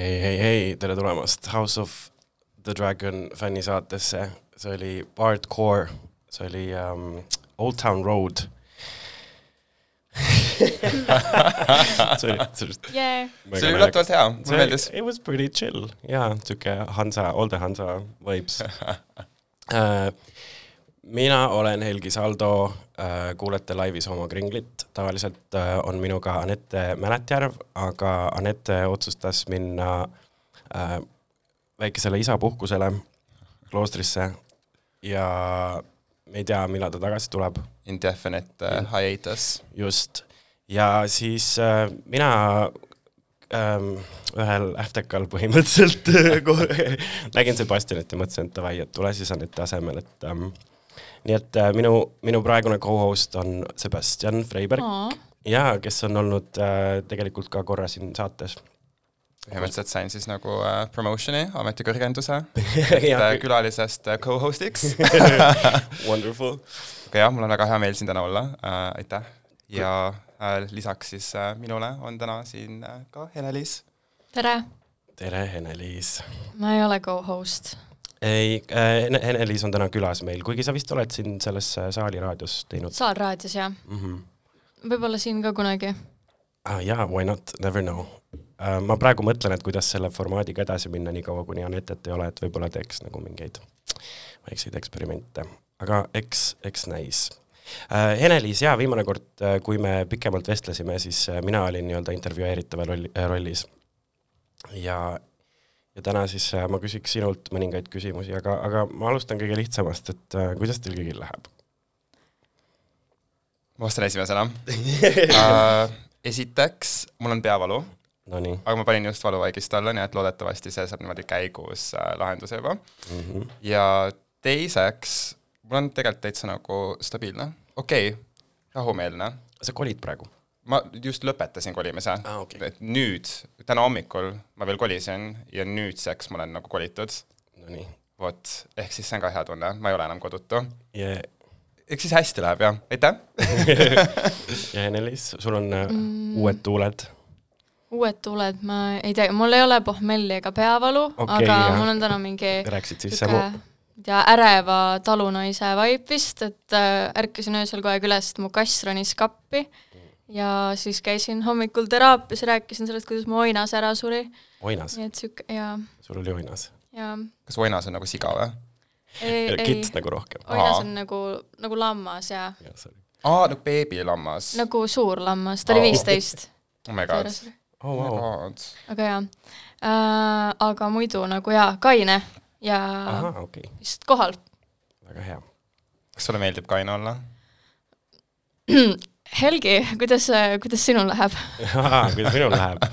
hei, hei, hei, tere tulemast. House of the Dragon fännisaatesse, see oli Hardcore, see oli um, Old Town Road. See oli, see oli yeah. see oli üllatavalt hea, mulle meeldis. It was pretty chill, jaa, sihuke Hansa, olde Hansa vibes. Uh, mina olen Helgi Saldo. uh,, kuulete laivis Homo Kringlit, tavaliselt uh, on minuga Anette Mäletjärv, aga Anette otsustas minna uh, väikesele isapuhkusele kloostrisse ja me ei tea, millal ta tagasi tuleb. Indefinite uh, hiatus. just, ja siis äh, mina ähm, ühel ähtekal põhimõtteliselt nägin Sebastianit ja mõtlesin, et davai, et tule siis Anette asemel, et ähm, nii et äh, minu, minu praegune co-host on Sebastian Freiberg Aa. ja kes on olnud äh, tegelikult ka korra siin saates põhimõtteliselt sain siis nagu uh, promotion'i, ametikõrgenduse, et külalisest uh, co-host'iks Wonderful. aga jah, mul on väga hea meel siin täna olla uh,, aitäh. ja uh, lisaks siis uh, minule on täna siin uh, ka Hene-Liis. tere! tere, Ene-Liis! ma ei ole co-host. Ei äh,, Ene-Liis on täna külas meil, kuigi sa vist oled siin selles äh, Saaliraadios teinud. Saalraadios, jah mm -hmm.? võib-olla siin ka kunagi. ah, jaa, why not, never know uh,. ma praegu mõtlen, et kuidas selle formaadiga edasi minna, niikaua kuni Anetet ei ole, et võib-olla teeks nagu mingeid väikseid eksperimente, aga eks, eks näis uh,. Ene-Liis, jaa, viimane kord, kui me pikemalt vestlesime, siis mina olin nii-öelda intervjueeritava rolli, rollis. ja, ja täna siis ma küsiks sinult mõningaid küsimusi, aga, aga ma alustan kõige lihtsamast, et uh, kuidas teil kõigil läheb? ma vastan esimesena uh, esiteks, mul on peavalu Nonii. aga ma panin just valuvaigist alla, nii et loodetavasti see saab niimoodi käigus äh, lahenduse juba mm. -hmm. ja teiseks, mul on tegelikult täitsa nagu stabiilne, okei okay,, rahumeelne. sa kolid praegu? Ma just lõpetasin kolimise ah,, okay. et nüüd, täna hommikul ma veel kolisin ja nüüdseks ma olen nagu kolitud. Nonii. vot, ehk siis see on ka hea tunne, ma ei ole enam kodutu yeah. eks siis hästi läheb jah, aitäh ja Ene-Liis, sul on mm. uued tuuled uued tuled, ma ei tea, mul ei ole pohmelli ega peavalu okay,, aga jah. mul on täna mingi rääkisid sisse mu ja äreva talunaise vibe vist, et äh, ärkasin öösel kogu aeg üles, et mu kass ronis kappi ja siis käisin hommikul teraapias, rääkisin sellest, kuidas mu oinas ära suri. oinas? nii et sihuke, jaa. sul oli oinas? jaa. kas oinas on nagu siga või? kits nagu rohkem? oinas on nagu, nagu lammas, jaa ja,. aa, nagu beebilammas? nagu suur lammas, ta oli viisteist oh my god oh, wow. aga jaa äh,, aga muidu nagu jaa, kaine ja Aha, okay. vist kohal. väga hea. kas sulle meeldib kaine olla Helgi, kuidas, kuidas sinul läheb kuidas minul läheb?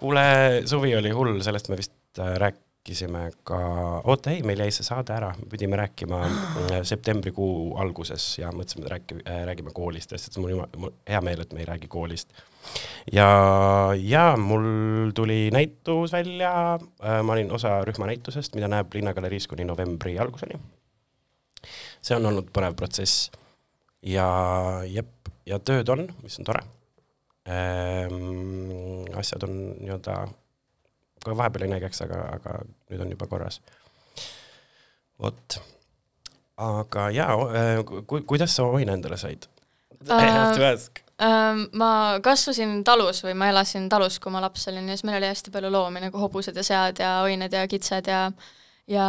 kuule, suvi oli hull, sellest me vist äh, rääkisime ka, oota ei, meil jäi see saade ära, me pidime rääkima äh, septembrikuu alguses ja mõtlesime, et räägi, äh, räägime koolist, sest mul on hea meel, et me ei räägi koolist. ja, ja mul tuli näitus välja, ma olin osa rühmanäitusest, mida näeb Linnagaleriis kuni novembri alguseni. see on olnud põnev protsess ja jep, ja tööd on, mis on tore ehm,. asjad on nii-öelda, ka vahepeal jäi näigeks, aga, aga nüüd on juba korras. vot, aga jaa ku,, kuidas sa oina endale said uh,? Ma kasvasin talus või ma elasin talus, kui ma laps olin ja siis meil oli hästi palju loomi nagu hobused ja sead ja oined ja kitsed ja ja,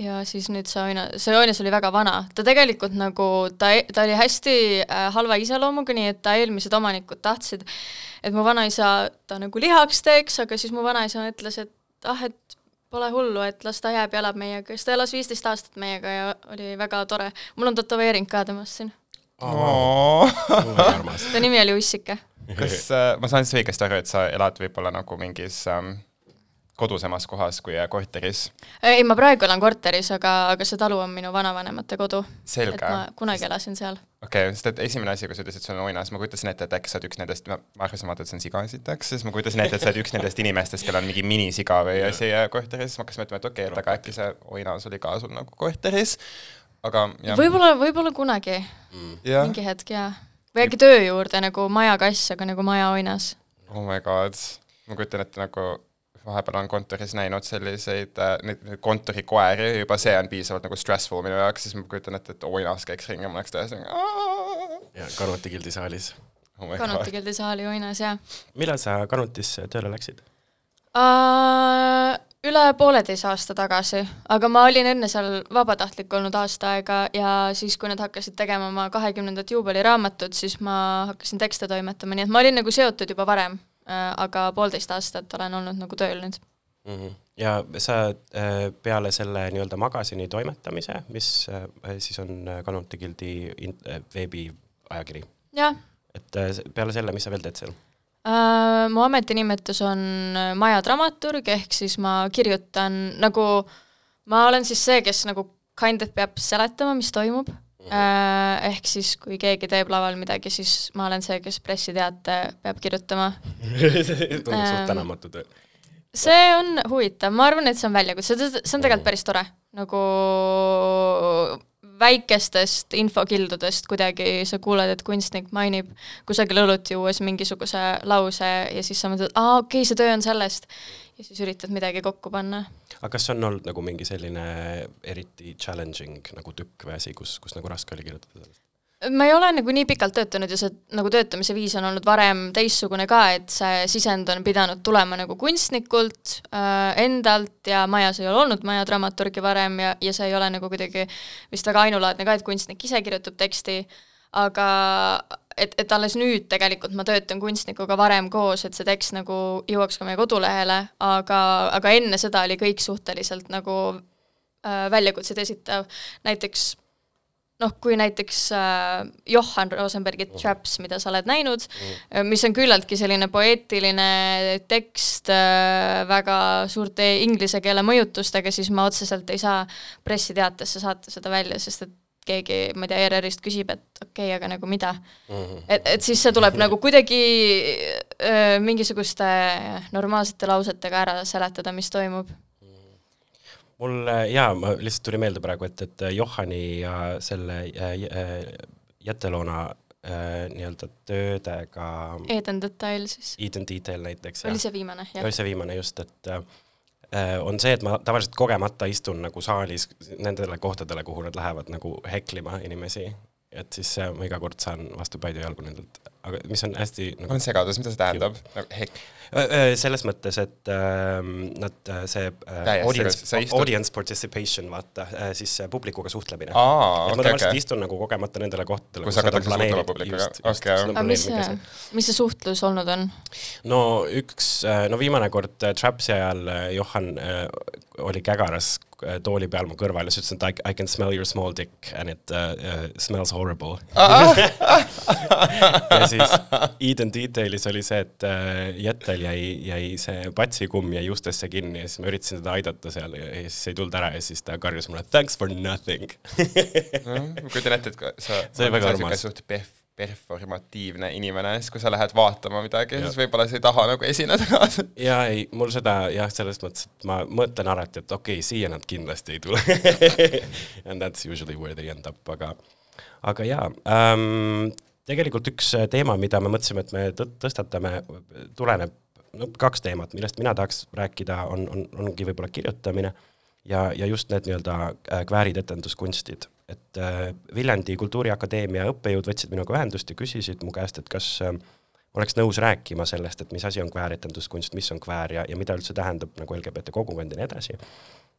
ja siis nüüd see oina, see oinas oli väga vana, ta tegelikult nagu, ta, ta oli hästi äh, halva iseloomuga, nii et ta eelmised omanikud tahtsid, et mu vanaisa ta nagu lihaks teeks, aga siis mu vanaisa ütles, et ah, et pole hullu, et las ta jääb ja elab meiega, siis ta elas viisteist aastat meiega ja oli väga tore. mul on tätoveering ka temast siin oh.. ta nimi oli Ussike. kas äh, ma saan siis õigesti aru, et sa elad võib-olla nagu mingis ähm, kodusemas kohas kui korteris? ei, ma praegu elan korteris, aga, aga see talu on minu vanavanemate kodu. et ma kunagi elasin seal. okei okay,, sest et esimene asi, kui sa ütlesid, et sul on oinas, ma kujutasin ette, et äkki sa oled üks nendest, ma arvasin vaata, et see on siga esiteks, siis ma kujutasin ette, et sa oled üks nendest inimestest, kellel on mingi minisiga või asi korteris, ma hakkasin mõtlema, et okei okay,, et aga äkki see oinas oli ka sul nagu korteris, aga võib-olla, võib-olla kunagi mm., mingi hetk, jaa. või äkki töö juurde nagu majakass, aga nagu majaoinas. oh my god, ma kujutan ette nagu vahepeal olen kontoris näinud selliseid äh, kontorikoeri, juba see on piisavalt nagu stressful minu jaoks, siis ma kujutan ette, et oinas käiks ringi, ma oleks täiesti nagu ja Kanuti gildi saalis. oh Kanuti gildi saali uinas, jah millal sa Kanutisse tööle läksid? uh,? üle pooleteise aasta tagasi, aga ma olin enne seal vabatahtlik olnud aasta aega ja siis, kui nad hakkasid tegema oma kahekümnendat juubeliraamatut, siis ma hakkasin tekste toimetama, nii et ma olin nagu seotud juba varem aga poolteist aastat olen olnud nagu tööl nüüd. mm. -hmm. ja sa äh, peale selle nii-öelda magasini toimetamise, mis äh, siis on äh, Kanuti gildi äh, veebiajakiri, jah et äh, peale selle, mis sa veel teed seal? Mu ametinimetus on äh, maja dramaturg, ehk siis ma kirjutan nagu, ma olen siis see, kes nagu kind of peab seletama, mis toimub. Ehk siis, kui keegi teeb laval midagi, siis ma olen see, kes pressiteate peab kirjutama. tundub suht Ähm, tänamatu töö. see on huvitav, ma arvan, et see on väljakutse, see on tegelikult päris tore, nagu väikestest infokildudest kuidagi sa kuuled, et kunstnik mainib kusagil õlut juues mingisuguse lause ja siis sa mõtled, aa okei okay,, see töö on sellest. ja siis üritad midagi kokku panna. Aga kas on olnud nagu mingi selline eriti challenging nagu tükk või asi, kus, kus nagu raske oli kirjutada sellest? ma ei ole nagu nii pikalt töötanud ja see nagu töötamise viis on olnud varem teistsugune ka, et see sisend on pidanud tulema nagu kunstnikult äh, endalt ja majas ei ole olnud maja dramaturgi varem ja, ja see ei ole nagu kuidagi vist väga ainulaadne ka, et kunstnik ise kirjutab teksti, aga et, et alles nüüd tegelikult ma töötan kunstnikuga varem koos, et see tekst nagu jõuaks ka meie kodulehele, aga, aga enne seda oli kõik suhteliselt nagu äh, väljakutseid esitav, näiteks noh, kui näiteks äh, Johan Rosenbergi Traps, mida sa oled näinud mm., mis on küllaltki selline poeetiline tekst äh, väga suurte inglise keele mõjutustega, siis ma otseselt ei saa pressiteatesse saata seda välja, sest et keegi, ma ei tea, ERR-ist küsib, et okei okay,, aga nagu mida mm. -hmm. et, et siis see tuleb nagu kuidagi öö, mingisuguste normaalsete lausetega ära seletada, mis toimub mul äh, jaa, ma lihtsalt tuli meelde praegu, et, et Johani ja selle äh, äh, Jäteloona äh, nii-öelda töödega Eden Detail siis. Eden Detail näiteks. oli see viimane, jah. oli see viimane just, et äh, on see, et ma tavaliselt kogemata istun nagu saalis nendele kohtadele, kuhu nad lähevad nagu heklima inimesi, et siis äh, ma iga kord saan vastu Paidu jalgu nendelt, aga mis on hästi nagu, on segadus, mida see tähendab? nagu hek-, selles mõttes, et äh, nad, see äh, audience, audience participation, vaata äh,, siis äh, publikuga suhtlemine. aa, et ma tavaliselt okei. istun nagu kogemata nendele kohtadele, Kus hakatakse suhtlema publikuga, okei. aga mis see, mis see suhtlus olnud on? no üks, no viimane kord äh, Trapsi ajal äh, Johan äh, oli kägaras äh, tooli peal mu kõrval ja siis ütles, et I, I can smell your small dick and it uh, uh, smells horrible. Ja siis Eden Detailis oli see, et äh, Jettel jäi, jäi see patsikumm jäi ustesse kinni ja siis ma üritasin teda aidata seal ja, siis ei tulnud ära ja siis ta karjus mulle thanks for nothing. Ma kujutan ette, et sa See oli väga armas. suht perf-, performatiivne inimene, siis kui sa lähed vaatama midagi, siis võib-olla sa ei taha nagu esineda kaasa. ja ei, mul seda jah, selles mõttes, et ma mõtlen alati, et okei okay,, siia nad kindlasti ei tule. And that's usually where they end up, aga, aga jaa ähm,, tegelikult üks teema, mida me mõtlesime, et me tõ- tõstatame, tuleneb, no kaks teemat, millest mina tahaks rääkida, on, on, ongi võib-olla kirjutamine ja, ja just need nii-öelda äh, kväärid etenduskunstid. et äh, Viljandi Kultuuriakadeemia õppejõud võtsid minuga ühendust ja küsisid mu käest, et kas äh, oleks nõus rääkima sellest, et mis asi on kvääretenduskunst, mis on kväär ja, ja mida üldse tähendab nagu LGBT kogukond ja nii edasi.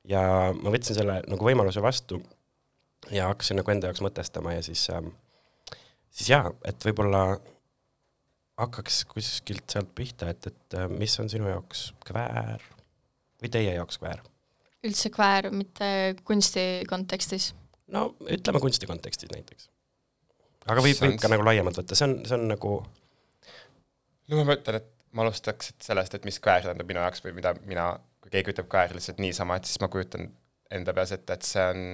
ja ma võtsin selle nagu võimaluse vastu ja hakkasin nagu enda jaoks mõtestama ja siis ähm, siis jaa, et võib-olla hakkaks kuskilt sealt pihta, et, et äh, mis on sinu jaoks kväär või teie jaoks kväär? Üldse kväär, mitte kunsti kontekstis? no ütleme kunsti kontekstis näiteks. aga võib, võib ka nagu laiemalt võtta, see on, see on nagu no ma mõtlen, et ma alustaks et sellest, et mis kväär tähendab minu jaoks või mida mina, kui keegi ütleb kväär lihtsalt niisama, et siis ma kujutan enda peas ette, et see on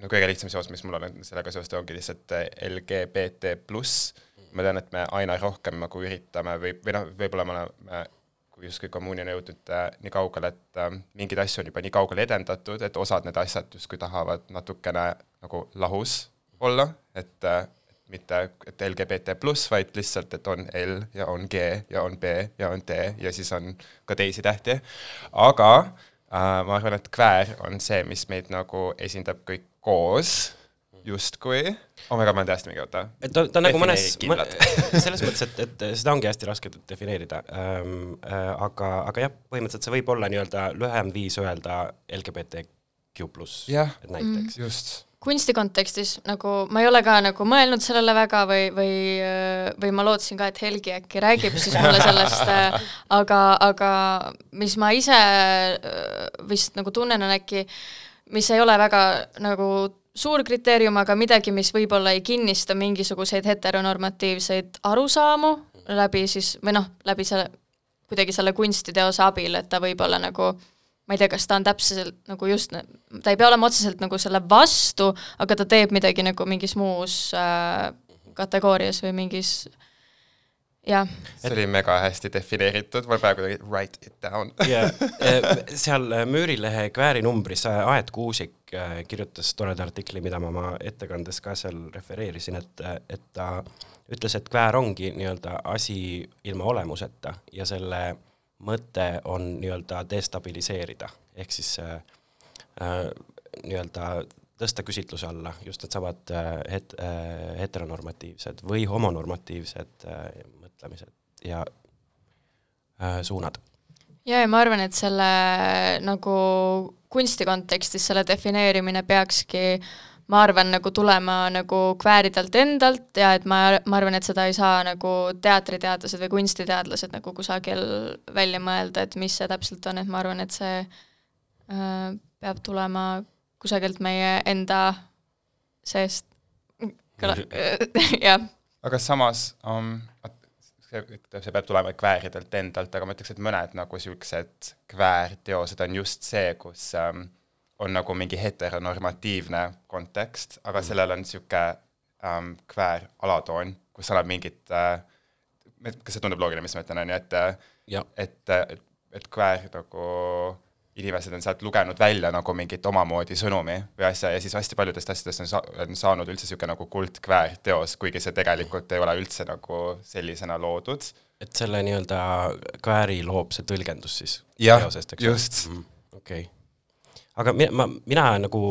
no kõige lihtsam seos, mis mul on sellega seoses, ongi lihtsalt LGBT pluss. ma tean, et me aina rohkem nagu üritame või, või noh, võib-olla me oleme kui justkui kommuuni on jõudnud äh, nii kaugele, et äh, mingeid asju on juba nii kaugele edendatud, et osad need asjad justkui tahavad natukene nagu lahus olla, et äh, mitte et LGBT pluss, vaid lihtsalt, et on L ja on G ja on B ja on D ja siis on ka teisi tähti. aga äh, ma arvan, et kväär on see, mis meid nagu esindab kõik koos justkui, oh my god, ma olen täiesti mingi, oota. et ta, ta nagu mõnes, selles mõttes, et, et seda ongi hästi raske defineerida. Ähm,. Äh, aga, aga jah, põhimõtteliselt see võib olla nii-öelda lühem viis öelda LGBTQ pluss, et näiteks. Mm.. just. Kunsti kontekstis nagu ma ei ole ka nagu mõelnud sellele väga või, või, või ma lootsin ka, et Helgi äkki räägib siis mulle sellest, aga, aga mis ma ise äh, vist nagu tunnen, on äkki, mis ei ole väga nagu suur kriteerium, aga midagi, mis võib-olla ei kinnista mingisuguseid heteronormatiivseid arusaamu läbi siis, või noh, läbi selle, kuidagi selle kunstiteose abil, et ta võib olla nagu ma ei tea, kas ta on täpselt nagu just, ta ei pea olema otseselt nagu selle vastu, aga ta teeb midagi nagu mingis muus äh, kategoorias või mingis jah. see oli mega hästi defineeritud, ma praegu tegin write it down. Yeah.. Eh, seal eh, Müürilehe kväärinumbris eh, Aet Kuusik kirjutas toreda artikli, mida ma oma ettekandes ka seal refereerisin, et, et ta ütles, et kväär ongi nii-öelda asi ilma olemuseta ja selle mõte on nii-öelda destabiliseerida, ehk siis äh, nii-öelda tõsta küsitluse alla just needsamad äh, het- äh,, heteronormatiivsed või homonormatiivsed äh, mõtlemised ja äh, suunad. ja, ja ma arvan, et selle nagu kunsti kontekstis selle defineerimine peakski ma arvan, nagu tulema nagu kvääridelt endalt ja et ma, ma arvan, et seda ei saa nagu teatriteadlased või kunstiteadlased nagu kusagil välja mõelda, et mis see täpselt on, et ma arvan, et see äh, peab tulema kusagilt meie enda seest, jah. aga samas um, see, see peab tulema kvääridelt endalt, aga ma ütleks, et mõned nagu niisugused kväärteosed on just see, kus ähm, on nagu mingi heteronormatiivne kontekst, aga mm. sellel on niisugune ähm, kväär alatoon, kus annab mingit äh,, kas see tundub loogiline, mis ma ütlen, on ju, et et, et, et kväär nagu inimesed on sealt lugenud välja nagu mingit omamoodi sõnumi või asja ja siis hästi paljudest asjadest on, sa on saanud üldse niisugune nagu kuldkväär teos, kuigi see tegelikult ei ole üldse nagu sellisena loodud. et selle nii-öelda kvääri loob see tõlgendus siis jah, just mm,. okei aga mina, ma, mina nagu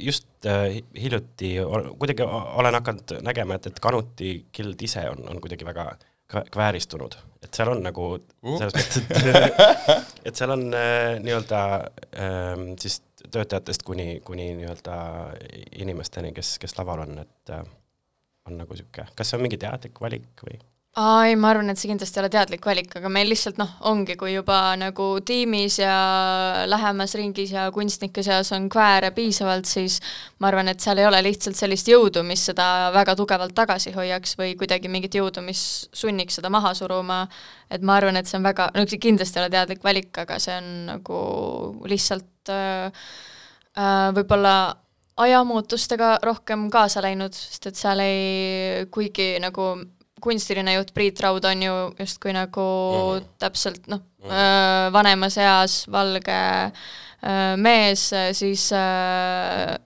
just äh, hiljuti kuidagi olen hakanud nägema, et, et Kanuti gild ise on, on kuidagi väga äh, kvääristunud, et seal on nagu uh. selles mõttes, et et seal on äh, nii-öelda äh, siis töötajatest kuni, kuni nii-öelda inimesteni, kes, kes laval on, et äh, on nagu niisugune, kas see on mingi teadlik valik või? Aa ei, ma arvan, et see kindlasti ei ole teadlik valik, aga meil lihtsalt noh, ongi, kui juba nagu tiimis ja lähemas ringis ja kunstnike seas on kvääre piisavalt, siis ma arvan, et seal ei ole lihtsalt sellist jõudu, mis seda väga tugevalt tagasi hoiaks või kuidagi mingit jõudu, mis sunniks seda maha suruma, et ma arvan, et see on väga, no see kindlasti ei ole teadlik valik, aga see on nagu lihtsalt äh, äh, võib-olla ajamuutustega rohkem kaasa läinud, sest et seal ei, kuigi nagu kunstiline juht Priit Raud on ju justkui nagu mm -hmm. täpselt noh mm -hmm., vanemas eas valge mees, siis ähm,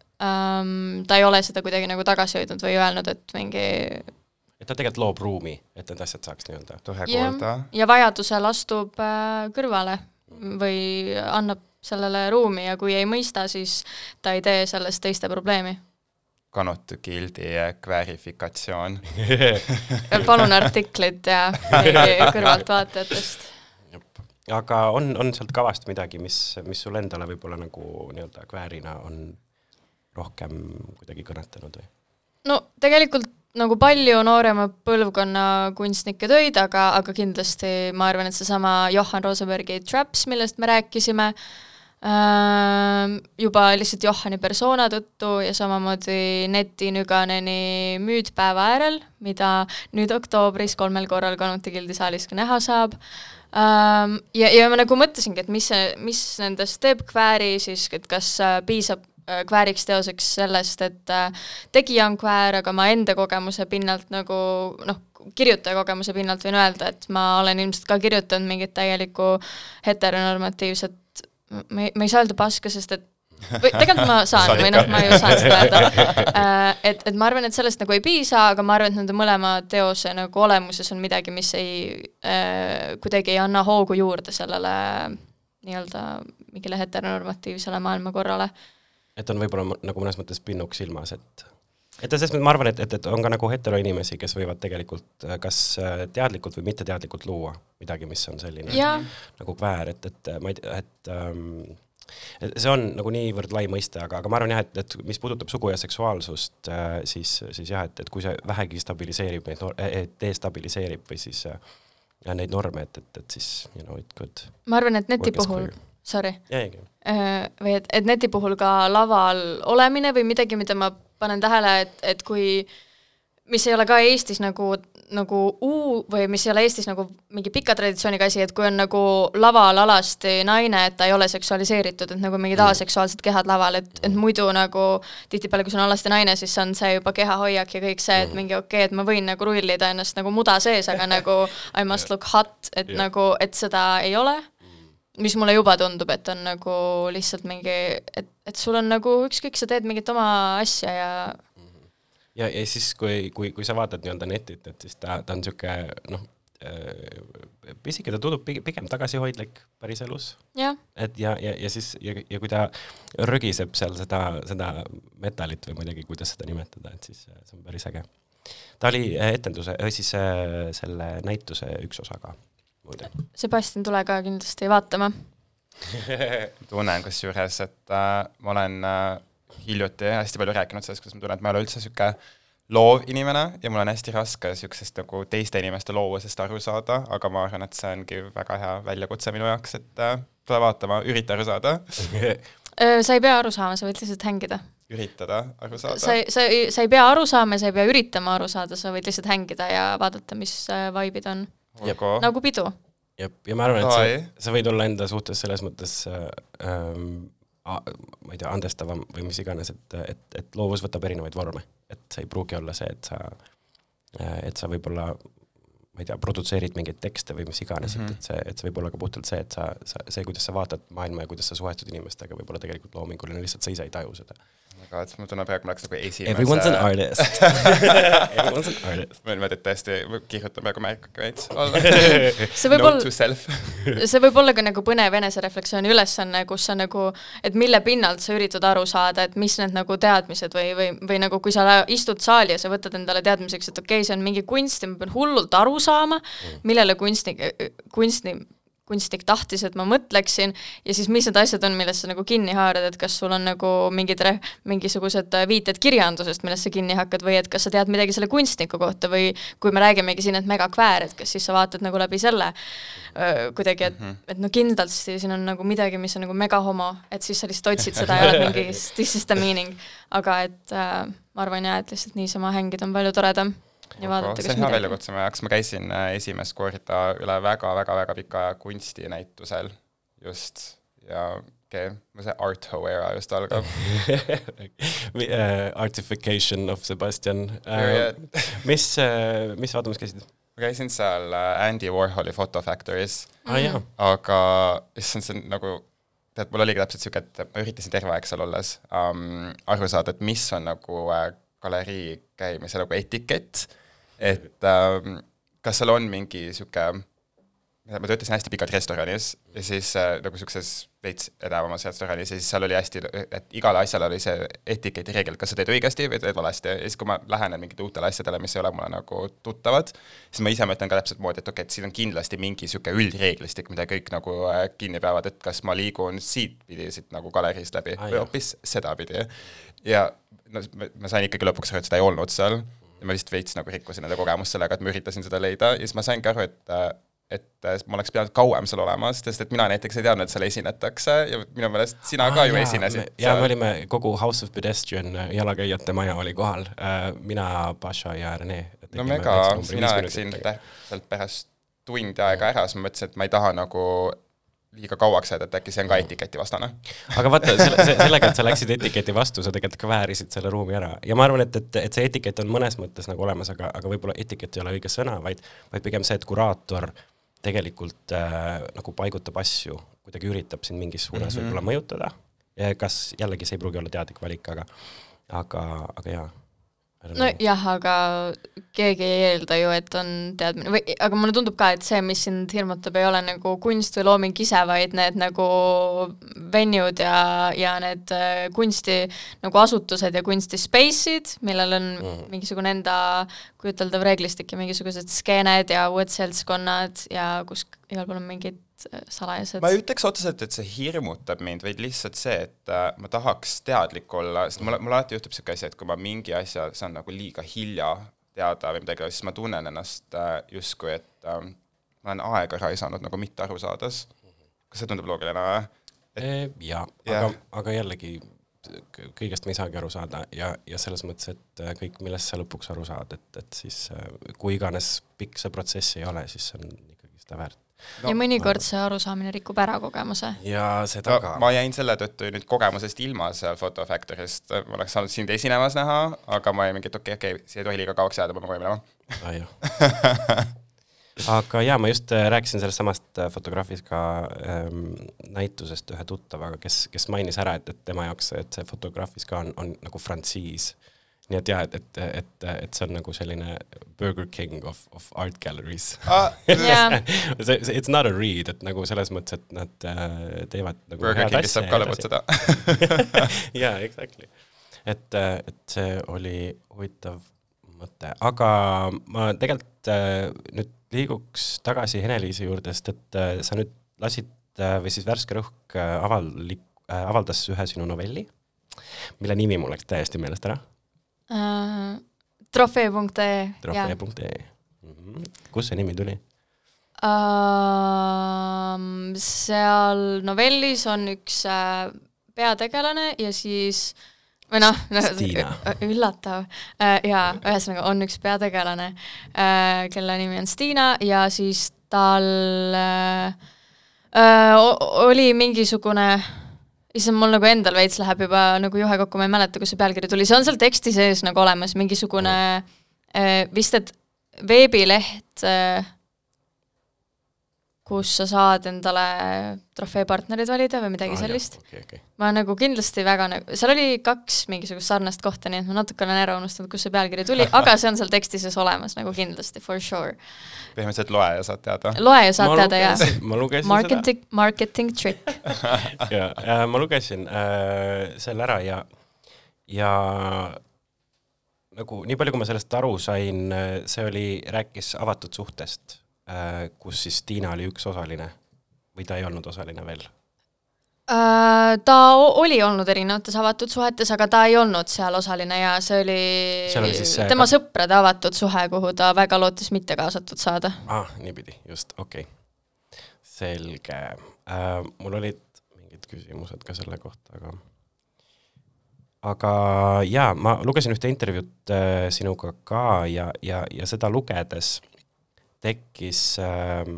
ta ei ole seda kuidagi nagu tagasi hoidnud või öelnud, et mingi et ta tegelikult loob ruumi, et need asjad saaks nii-öelda kuulda. ja vajadusel astub äh, kõrvale või annab sellele ruumi ja kui ei mõista, siis ta ei tee sellest teiste probleemi Kanutu Gildi kväärifikatsioon palun artiklit ja kõrvaltvaatajatest. aga on, on sealt kavast midagi, mis, mis sul endale võib-olla nagu nii-öelda kväärina on rohkem kuidagi kõnetanud või? no tegelikult nagu palju noorema põlvkonna kunstnike töid, aga, aga kindlasti ma arvan, et seesama Johan Rosenbergi Traps, millest me rääkisime äh,, juba lihtsalt Johani persona tõttu ja samamoodi Neti Nüganeni Müüdpäeva äärel, mida nüüd oktoobris kolmel korral Kanuti gildi saalis ka näha saab. Ja, ja ma nagu mõtlesingi, et mis see, mis nendest teeb kvääri siis, et kas äh, piisab äh, kvääriks teoseks sellest, et äh, tegija on kväär, aga ma enda kogemuse pinnalt nagu noh, kirjutaja kogemuse pinnalt võin öelda, et ma olen ilmselt ka kirjutanud mingit täielikku heteronormatiivset me, me ei saa öelda paska, sest et või tegelikult ma saan või noh, ma ju saan seda öelda. et, et ma arvan, et sellest nagu ei piisa, aga ma arvan, et nende mõlema teose nagu olemuses on midagi, mis ei äh,, kuidagi ei anna hoogu juurde sellele nii-öelda mingile heteronormatiivsele maailmakorrale. et on võib-olla nagu mõnes mõttes pinnuk silmas, et et selles mõttes ma arvan, et, et, et on ka nagu heteroinimesi, kes võivad tegelikult äh, kas äh, teadlikult või mitteteadlikult luua midagi, mis on selline jaa, nagu kväär, et, et ma ei tea, et ähm, see on nagu niivõrd lai mõiste, aga, aga ma arvan jah, et, et mis puudutab sugu ja seksuaalsust äh,, siis, siis jah, et, et kui see vähegi stabiliseerib neid, destabiliseerib või siis äh, neid norme, et, et, et siis you know it could ma arvan, et neti puhul sorry, või et, et neti puhul ka laval olemine või midagi, mida ma panen tähele, et, et kui mis ei ole ka Eestis nagu, nagu uu- või mis ei ole Eestis nagu mingi pika traditsiooniga asi, et kui on nagu laval alasti naine, et ta ei ole seksualiseeritud, et nagu mingid aseksuaalsed kehad laval, et, et muidu nagu tihtipeale, kui sul on alasti naine, siis on see juba kehahoiak ja kõik see, et mingi okei okay,, et ma võin nagu rullida ennast nagu muda sees, aga nagu I must look hot, et Jah. nagu, et seda ei ole mis mulle juba tundub, et on nagu lihtsalt mingi, et, et sul on nagu ükskõik, sa teed mingit oma asja ja ja, ja siis, kui, kui, kui sa vaatad nii-öelda netit, et siis ta, ta on niisugune noh, pisike, ta tundub pigem, tagasihoidlik päriselus jah, et ja, ja, ja siis ja, ja kui ta rögiseb seal seda, seda metalit või muidugi, kuidas seda nimetada, et siis äh, see on päris äge. ta oli äh, etenduse, siis äh, selle näituse üks osa ka muide. Sebastian, tule ka kindlasti vaatama. tunnen kusjuures, et äh, ma olen äh, hiljuti hästi palju rääkinud sellest, kuidas ma tunnen, et ma ei ole üldse niisugune loov inimene ja mul on hästi raske niisugusest nagu teiste inimeste loovusest aru saada, aga ma arvan, et see ongi väga hea väljakutse minu jaoks, et äh, tule vaatama, ürita aru saada, sa ei pea aru saama, sa võid lihtsalt hängida. üritada aru saada sa. ei, sa ei, sa ei pea aru saama ja sa ei pea üritama aru saada, sa võid lihtsalt hängida ja vaadata, mis äh, vibe'id on. olgu, nagu pidu. ja, ja ma arvan, et sa, sa võid olla enda suhtes selles mõttes äh, ähm, ma ei tea, andestavam või mis iganes, et, et, et loovus võtab erinevaid vorme, et see ei pruugi olla see, et sa, et sa võib-olla ma ei tea, produtseerid mingeid tekste või mis iganes mm, Mhm. -hmm. et, et see, et see võib olla ka puhtalt see, et sa, sa, see, kuidas sa vaatad maailma ja kuidas sa suhestud inimestega, võib olla tegelikult loominguline, lihtsalt sa ise ei taju seda. Aga et ma tunnen praegu, ma oleks nagu esimese Everyone's an artist. Everyone's an artist. ma niimoodi, tõesti ma kirjutan praegu märke veits see võib olla see võib olla ka nagu põnev enesereflektsiooni ülesanne, kus sa nagu, et mille pinnalt sa üritad aru saada, et mis need nagu teadmised või, või, või nagu kui sa istud saali ja sa võtad endale teadmiseks, et okei okay,, see on mingi kunst ja ma pean hullult aru saama, millele kunstnik, kunstnik, kunstnik tahtis, et ma mõtleksin ja siis mis need asjad on, millest sa nagu kinni haarad, et kas sul on nagu mingid re-, mingisugused äh, viited kirjandusest, millest sa kinni hakkad või et kas sa tead midagi selle kunstniku kohta või kui me räägimegi siin, et megakväär, et kas siis sa vaatad nagu läbi selle öö, kuidagi, et -hmm. et no kindlasti siin on nagu midagi, mis on nagu megahomo, et siis sa lihtsalt otsid seda ja oled mingi this is the meaning, aga et äh, ma arvan jah, et lihtsalt niisama hängida on palju toredam ja vaadata, kas midagi. väljakutse. Mu jaoks, ma käisin äh, esimest korda üle väga-väga-väga pika aja kunstinäitusel. Just. Ja okei okay,, see art hoe era just algab. uh, Artification of Sebastian. Uh, mis uh,, mis vaatamas käisid? ma käisin seal Andy Warholi Photo Factory's, ah, aga issand, see on nagu tead, mul oligi täpselt siuke, et ma üritasin terve aeg seal olles um, aru saada, et mis on nagu äh, galerii käimise nagu etikett, et um, kas seal on mingi sihuke ma töötasin hästi pikalt restoranis ja siis äh, nagu siukses veits edavamas restoranis ja siis seal oli hästi, et igale asjale oli see etiketi reegel, kas sa teed õigesti või teed valesti. Ja siis, kui ma lähenen mingitele uutele asjadele, mis ei ole mulle nagu tuttavad, siis ma ise mõtlen ka täpselt moodi, et okei okay,, et siin on kindlasti mingi sihuke üldreeglistik, mida kõik nagu äh, kinni peavad, et kas ma liigun siitpidi siit nagu galeriist läbi Ah, või hoopis sedapidi. ja no ma- ma sain ikkagi lõpuks aru, et seda ei olnud seal. Ja ma vist veits nagu rikkusin enda kogemust sellega, et ma üritasin seda leida. Ja siis ma saingi aru, et äh, et äh, ma oleks pidanud kauem seal olema, sest et mina näiteks ei teadnud, et seal esinetakse ja minu meelest sina ka ju esinesid jaa, me olime kogu House of Pedestrian äh, jalakäijate maja oli kohal, mina, Paša ja Rene. no mega, mina läksin täpselt pärast tundi aega ära, siis ma mõtlesin, et ma ei taha nagu liiga kauaks jääda, et äkki see on ka etiketi-vastane. aga vaata, selle, sellega, et sa läksid etiketi vastu, sa tegelikult kväärisid selle ruumi ära. Ja ma arvan, et, et, et see etikett on mõnes mõttes nagu olemas, aga, aga võib-olla etikett ei ole õige sõna, vaid, vaid pigem see, et kuraator tegelikult äh, nagu paigutab asju, kuidagi üritab sind mingis suunas mm -hmm. võib-olla mõjutada kas jällegi see ei pruugi olla teadlik valik, aga, aga, aga jaa nojah, aga keegi ei eelda ju, et on teadmine või, aga mulle tundub ka, et see, mis sind hirmutab, ei ole nagu kunst või looming ise, vaid need nagu venue'd ja, ja need äh, kunsti nagu asutused ja kunsti space'id, millel on mm. mingisugune enda kujuteldav reeglistik ja mingisugused skeened ja uued seltskonnad ja kus igal pool on mingid salajased? ma ei ütleks otseselt, et see hirmutab mind, vaid lihtsalt see, et äh, ma tahaks teadlik olla, sest mul, mul alati juhtub niisugune asi, et kui ma mingi asja saan nagu liiga hilja teada või midagi, siis ma tunnen ennast äh, justkui, et äh, ma olen aega raisanud nagu mitte aru saades. kas see tundub loogiline või? jaa, aga, aga jällegi kõigest me ei saagi aru saada ja, ja selles mõttes, et äh, kõik, millest sa lõpuks aru saad, et, et siis äh, kui iganes pikk see protsess ei ole, siis see on ikkagi seda väärt no, ja mõnikord see arusaamine rikub ära kogemuse. ja seda no, ka. ma jäin selle tõttu nüüd kogemusest ilma seal Photo Factory'st, ma oleks saanud sind esinemas näha, aga ma olin mingi, et okei okay,, okei okay,, siia ei tohi liiga kauaks jääda, ma pean koju minema. Aga jaa, ma just äh, rääkisin sellest samast äh, fotograafist ka ähm, näitusest ühe tuttavaga, kes, kes mainis ära, et, et tema jaoks, et see fotograafis ka on, on nagu frantsiis nii et jah, et, et, et, et see on nagu selline Burger King of, of art galleries. Ah, yeah. see, see, it's not a read, et nagu selles mõttes, et nad äh, teevad nagu Burger Kingist saab ka lõbutseda jaa, exactly. et, äh, et see oli huvitav mõte, aga ma tegelikult äh, nüüd liiguks tagasi Ene-Liisi juurde, sest et äh, sa nüüd lasid äh, või siis Värske Rõhk äh, avalik- äh,, avaldas ühe sinu novelli, mille nimi mul läks täiesti meelest ära uh,? trofee.ee. trofee.ee. Mhm. kust see nimi tuli uh,? seal novellis on üks uh, peategelane ja siis või noh, üllatav uh,, jaa, ühesõnaga on üks peategelane uh,, kelle nimi on Stiina ja siis tal uh, uh, oli mingisugune issand, mul nagu endal veits läheb juba nagu juhe kokku, ma ei mäleta, kus see pealkiri tuli, see on seal teksti sees nagu olemas, mingisugune äh, vist, et veebileht äh,, kus sa saad endale trofeepartnerid valida või midagi ah, sellist. Okay, okay. ma nagu kindlasti väga nagu, seal oli kaks mingisugust sarnast kohta, nii et ma natuke olen ära unustanud, kust see pealkiri tuli, aga see on seal teksti sees olemas nagu kindlasti, for sure. põhimõtteliselt loe ja saad teada. loe ja saad ma teada, jah. ma lugesin marketing, seda. Marketing trick ja äh,, ma lugesin äh, selle ära ja, ja nagu nii palju, kui ma sellest aru sain, äh, see oli, rääkis avatud suhtest kus siis Tiina oli üks osaline või ta ei olnud osaline veel? Äh, ta oli olnud erinevates avatud suhetes, aga ta ei olnud seal osaline ja see oli, oli siis tema ka... sõprade avatud suhe, kuhu ta väga lootis mitte kaasatud saada. ah, niipidi, just, okei okay.. selge äh,. mul olid mingid küsimused ka selle kohta, aga aga jaa, ma lugesin ühte intervjuud äh, sinuga ka ja, ja, ja seda lugedes tekkis äh,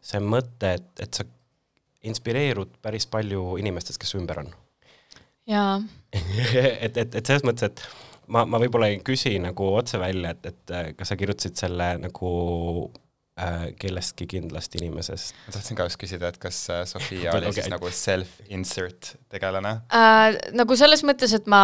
see mõte, et, et sa inspireerud päris palju inimestest, kes ümber on. jaa et, et, et selles mõttes, et ma, ma võib-olla ei küsi nagu otse välja, et, et kas sa kirjutasid selle nagu äh, kellestki kindlast inimesest. ma tahtsin ka just küsida, et kas äh, Sofia oli okay. siis nagu self-insert tegelane äh,? nagu selles mõttes, et ma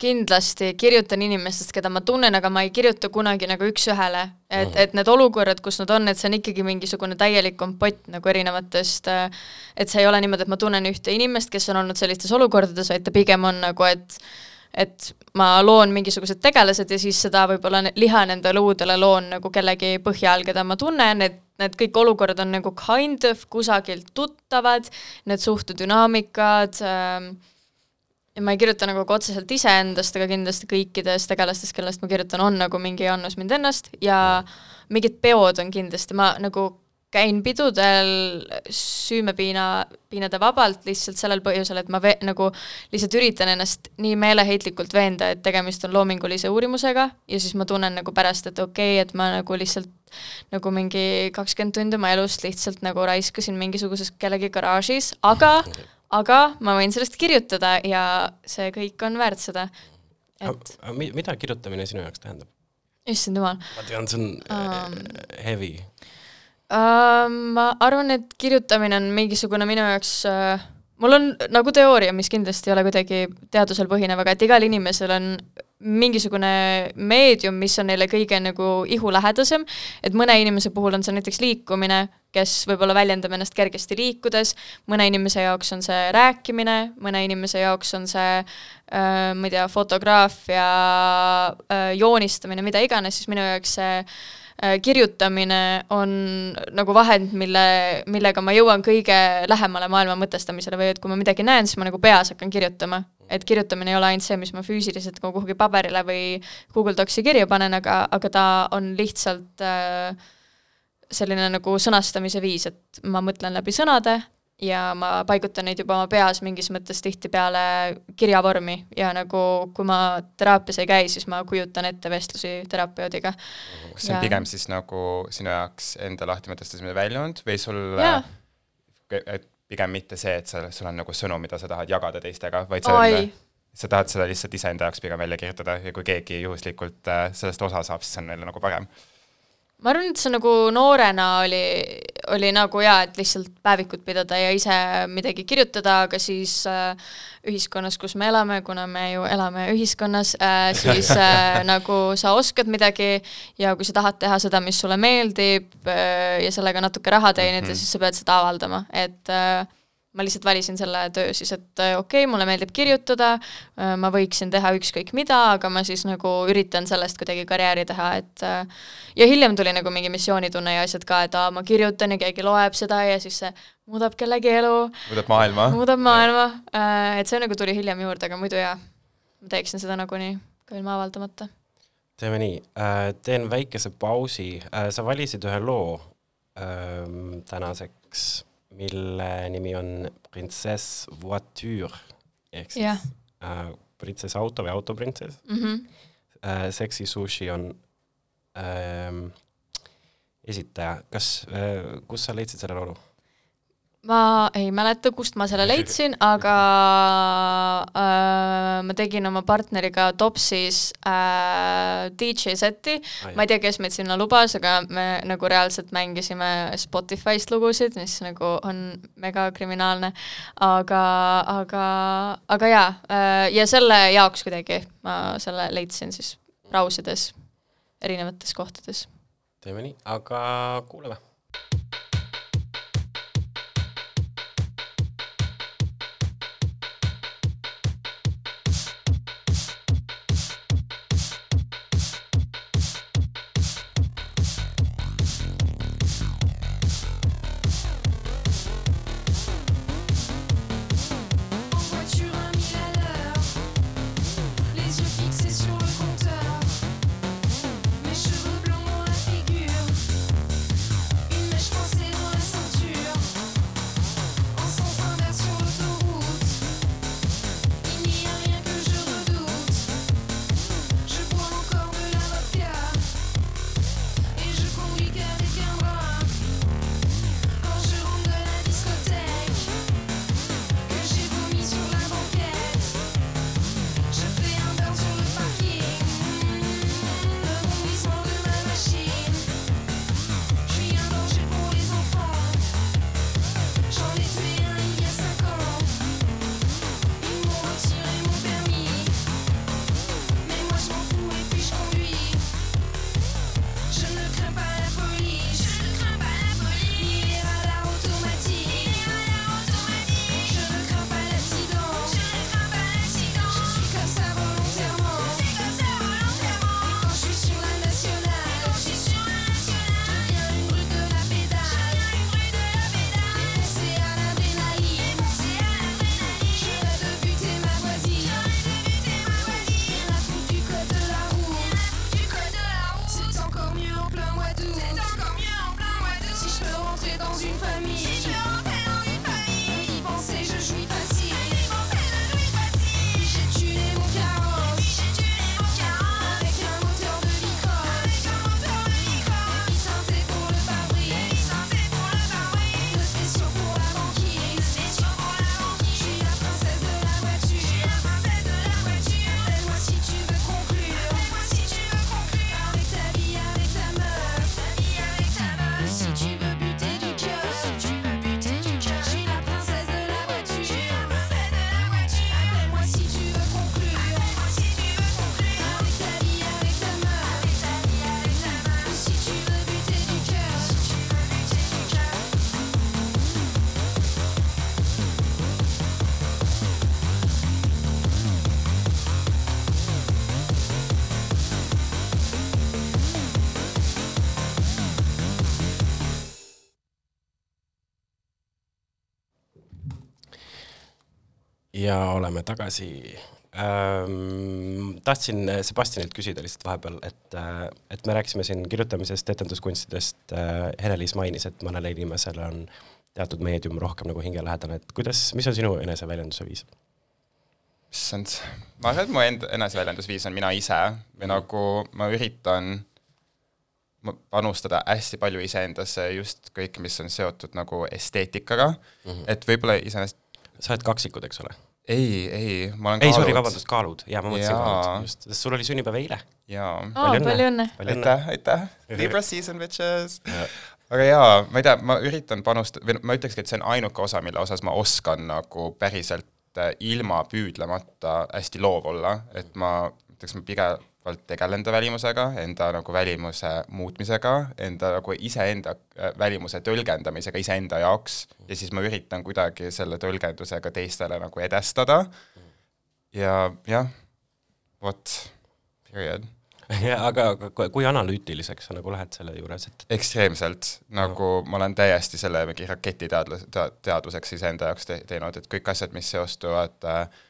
kindlasti kirjutan inimestest, keda ma tunnen, aga ma ei kirjuta kunagi nagu üks-ühele. et mm, -hmm. et need olukorrad, kus nad on, et see on ikkagi mingisugune täielik kompott nagu erinevatest äh, et see ei ole niimoodi, et ma tunnen ühte inimest, kes on olnud sellistes olukordades, vaid ta pigem on nagu, et et ma loon mingisugused tegelased ja siis seda võib-olla liha nende luudele loon nagu kellegi põhja all, keda ma tunnen, et need kõik olukorrad on nagu kind of kusagilt tuttavad, need suhtedünaamikad ähm,, ma ei kirjuta nagu otseselt iseendast, aga kindlasti kõikidest tegelastest, kellest ma kirjutan, on nagu mingi annus mind ennast ja mingid peod on kindlasti, ma nagu käin pidudel süümepiina, piinade vabalt lihtsalt sellel põhjusel, et ma ve-, nagu lihtsalt üritan ennast nii meeleheitlikult veenda, et tegemist on loomingulise uurimusega ja siis ma tunnen nagu pärast, et okei okay,, et ma nagu lihtsalt nagu mingi kakskümmend tundi oma elust lihtsalt nagu raiskasin mingisuguses kellegi garaažis, aga, aga ma võin sellest kirjutada ja see kõik on väärt seda, et mida kirjutamine sinu jaoks tähendab? issand jumal. ma tean, see on um, heavy uh,? Ma arvan, et kirjutamine on mingisugune minu jaoks uh, mul on nagu teooria, mis kindlasti ei ole kuidagi teadusel põhinev, aga et igal inimesel on mingisugune meedium, mis on neile kõige nagu ihulähedasem, et mõne inimese puhul on see näiteks liikumine, kes võib-olla väljendab ennast kergesti liikudes, mõne inimese jaoks on see rääkimine, mõne inimese jaoks on see äh, ma ei tea, fotograafia äh,, joonistamine, mida iganes, siis minu jaoks see äh, kirjutamine on nagu vahend, mille, millega ma jõuan kõige lähemale maailma mõtestamisele või et kui ma midagi näen, siis ma nagu peas hakkan kirjutama. et kirjutamine ei ole ainult see, mis ma füüsiliselt nagu kuhugi paberile või Google Docsi kirja panen, aga, aga ta on lihtsalt äh, selline nagu sõnastamise viis, et ma mõtlen läbi sõnade ja ma paigutan neid juba oma peas mingis mõttes tihtipeale kirjavormi ja nagu kui ma teraapias ei käi, siis ma kujutan ette vestlusi terapeutiga. kas see on ja... pigem siis nagu sinu jaoks enda lahtimõtestamise väljund või sul et pigem mitte see, et sa, sul on nagu sõnum, mida sa tahad jagada teistega, vaid see on sa tahad seda lihtsalt iseenda jaoks pigem välja kirjutada ja kui keegi juhuslikult äh, sellest osa saab, siis on neile nagu parem ma arvan, et see nagu noorena oli, oli nagu jaa, et lihtsalt päevikut pidada ja ise midagi kirjutada, aga siis äh, ühiskonnas, kus me elame, kuna me ju elame ühiskonnas äh,, siis äh, nagu sa oskad midagi ja kui sa tahad teha seda, mis sulle meeldib äh, ja sellega natuke raha teenida mm, -hmm. siis sa pead seda avaldama, et äh, ma lihtsalt valisin selle töö siis, et äh, okei okay,, mulle meeldib kirjutada, äh, ma võiksin teha ükskõik mida, aga ma siis nagu üritan sellest kuidagi karjääri teha, et äh, ja hiljem tuli nagu mingi missioonitunne ja asjad ka, et aa, ma kirjutan ja keegi loeb seda ja siis see muudab kellegi elu. muudab maailma. muudab maailma, et see nagu tuli hiljem juurde, aga muidu jaa, ma teeksin seda nagunii ka ilma avaldamata. teeme nii, teen väikese pausi, sa valisid ühe loo ähm, tänaseks mille nimi on Printsess Voiture ehk siis yeah. äh, printsess auto või autoprintsess mm. -hmm. Äh, Sexy Sushi on äh, esitaja, kas äh,, kus sa leidsid selle laulu? Ma ei mäleta, kust ma selle leidsin, aga äh, ma tegin oma partneriga Topsis äh, DJ seti. Ma ei tea, kes meid sinna lubas, aga me nagu reaalselt mängisime Spotify'st lugusid, mis nagu on mega kriminaalne, aga, aga, aga jaa äh,, ja selle jaoks kuidagi ma selle leidsin siis brausides erinevates kohtades. teeme nii, aga kuulame oleme tagasi ähm,. tahtsin Sebastianilt küsida lihtsalt vahepeal, et, et me rääkisime siin kirjutamisest, etenduskunstidest äh,, Hele-Liis mainis, et mõnele inimesele on teatud meedium rohkem nagu hingelähedane, et kuidas, mis on sinu eneseväljenduse viis? issand, ma arvan, et mu enda eneseväljendusviis on mina ise või nagu ma üritan panustada hästi palju iseendasse just kõik, mis on seotud nagu esteetikaga mm, -hmm. et võib-olla iseenesest sa oled kaksikud, eks ole? Ei, ei, ma olen ei, sorry, vabandust, kaalud, jaa, ma mõtlesin kaalud, just, sest sul oli sünnipäev eile. jaa oh,. palju õnne! aitäh, aitäh! Libra season, bitches! aga jaa, ma ei tea, ma üritan panustada, või ma ütlekski, et see on ainuke osa, mille osas ma oskan nagu päriselt äh, ilma püüdlemata hästi loov olla, et ma ütleks, ma pigem valdavalt tegelen enda välimusega, enda nagu välimuse muutmisega, enda nagu iseenda äh, välimuse tõlgendamisega iseenda jaoks ja siis ma üritan kuidagi selle tõlgendusega teistele nagu edestada. ja jah, vot, period aga, aga kui analüütiliseks sa nagu lähed selle juures, et ekstreemselt, nagu no. ma olen täiesti selle mingi raketiteadlus, teaduseks iseenda jaoks te teinud, et kõik asjad, mis seostuvad äh,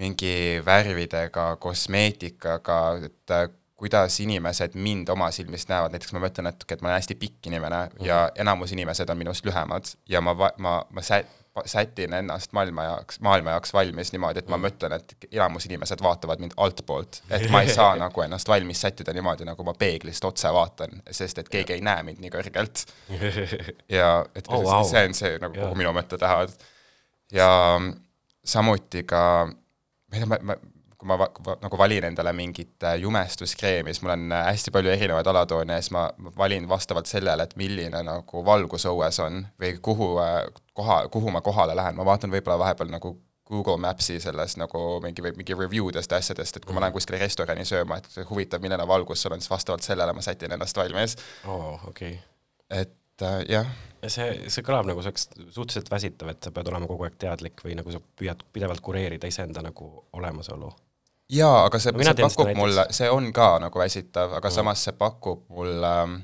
mingi värvidega, kosmeetikaga, et äh, kuidas inimesed mind oma silmist näevad, näiteks ma mõtlen natuke, et ma olen hästi pikk inimene mm -hmm. ja enamus inimesed on minust lühemad ja ma, ma, ma sä-, sätin ennast maailma jaoks, maailma jaoks valmis niimoodi, et ma mm. mõtlen, et enamus inimesed vaatavad mind altpoolt, et ma ei saa nagu ennast valmis sättida niimoodi, nagu ma peeglist otse vaatan, sest et keegi ei näe mind nii kõrgelt. ja et oh, wow. see on see nagu, kuhu minu mõtted lähevad. ja samuti ka ma ei tea, ma, ma, kui ma va, nagu valin endale mingit äh, jumestuskreemi, siis mul on äh, hästi palju erinevaid alatoone ja siis ma valin vastavalt sellele, et milline nagu valgus õues on või kuhu äh, koha, kuhu ma kohale lähen, ma vaatan võib-olla vahepeal nagu Google Maps'i selles nagu mingi mingi review dest asjadest, et kui ma lähen kuskile restorani sööma, et huvitav, milline valgus sul on, siis vastavalt sellele ma sätin ennast valmis. oo oh,, okei okay.. et äh, jah. See, see kõlab nagu see oleks suhteliselt väsitav, et sa pead olema kogu aeg teadlik või nagu sa püüad pidevalt kureerida iseenda nagu olemasolu jaa, aga see, see pakub mulle, see on ka nagu väsitav, aga mm. samas see pakub mulle ähm,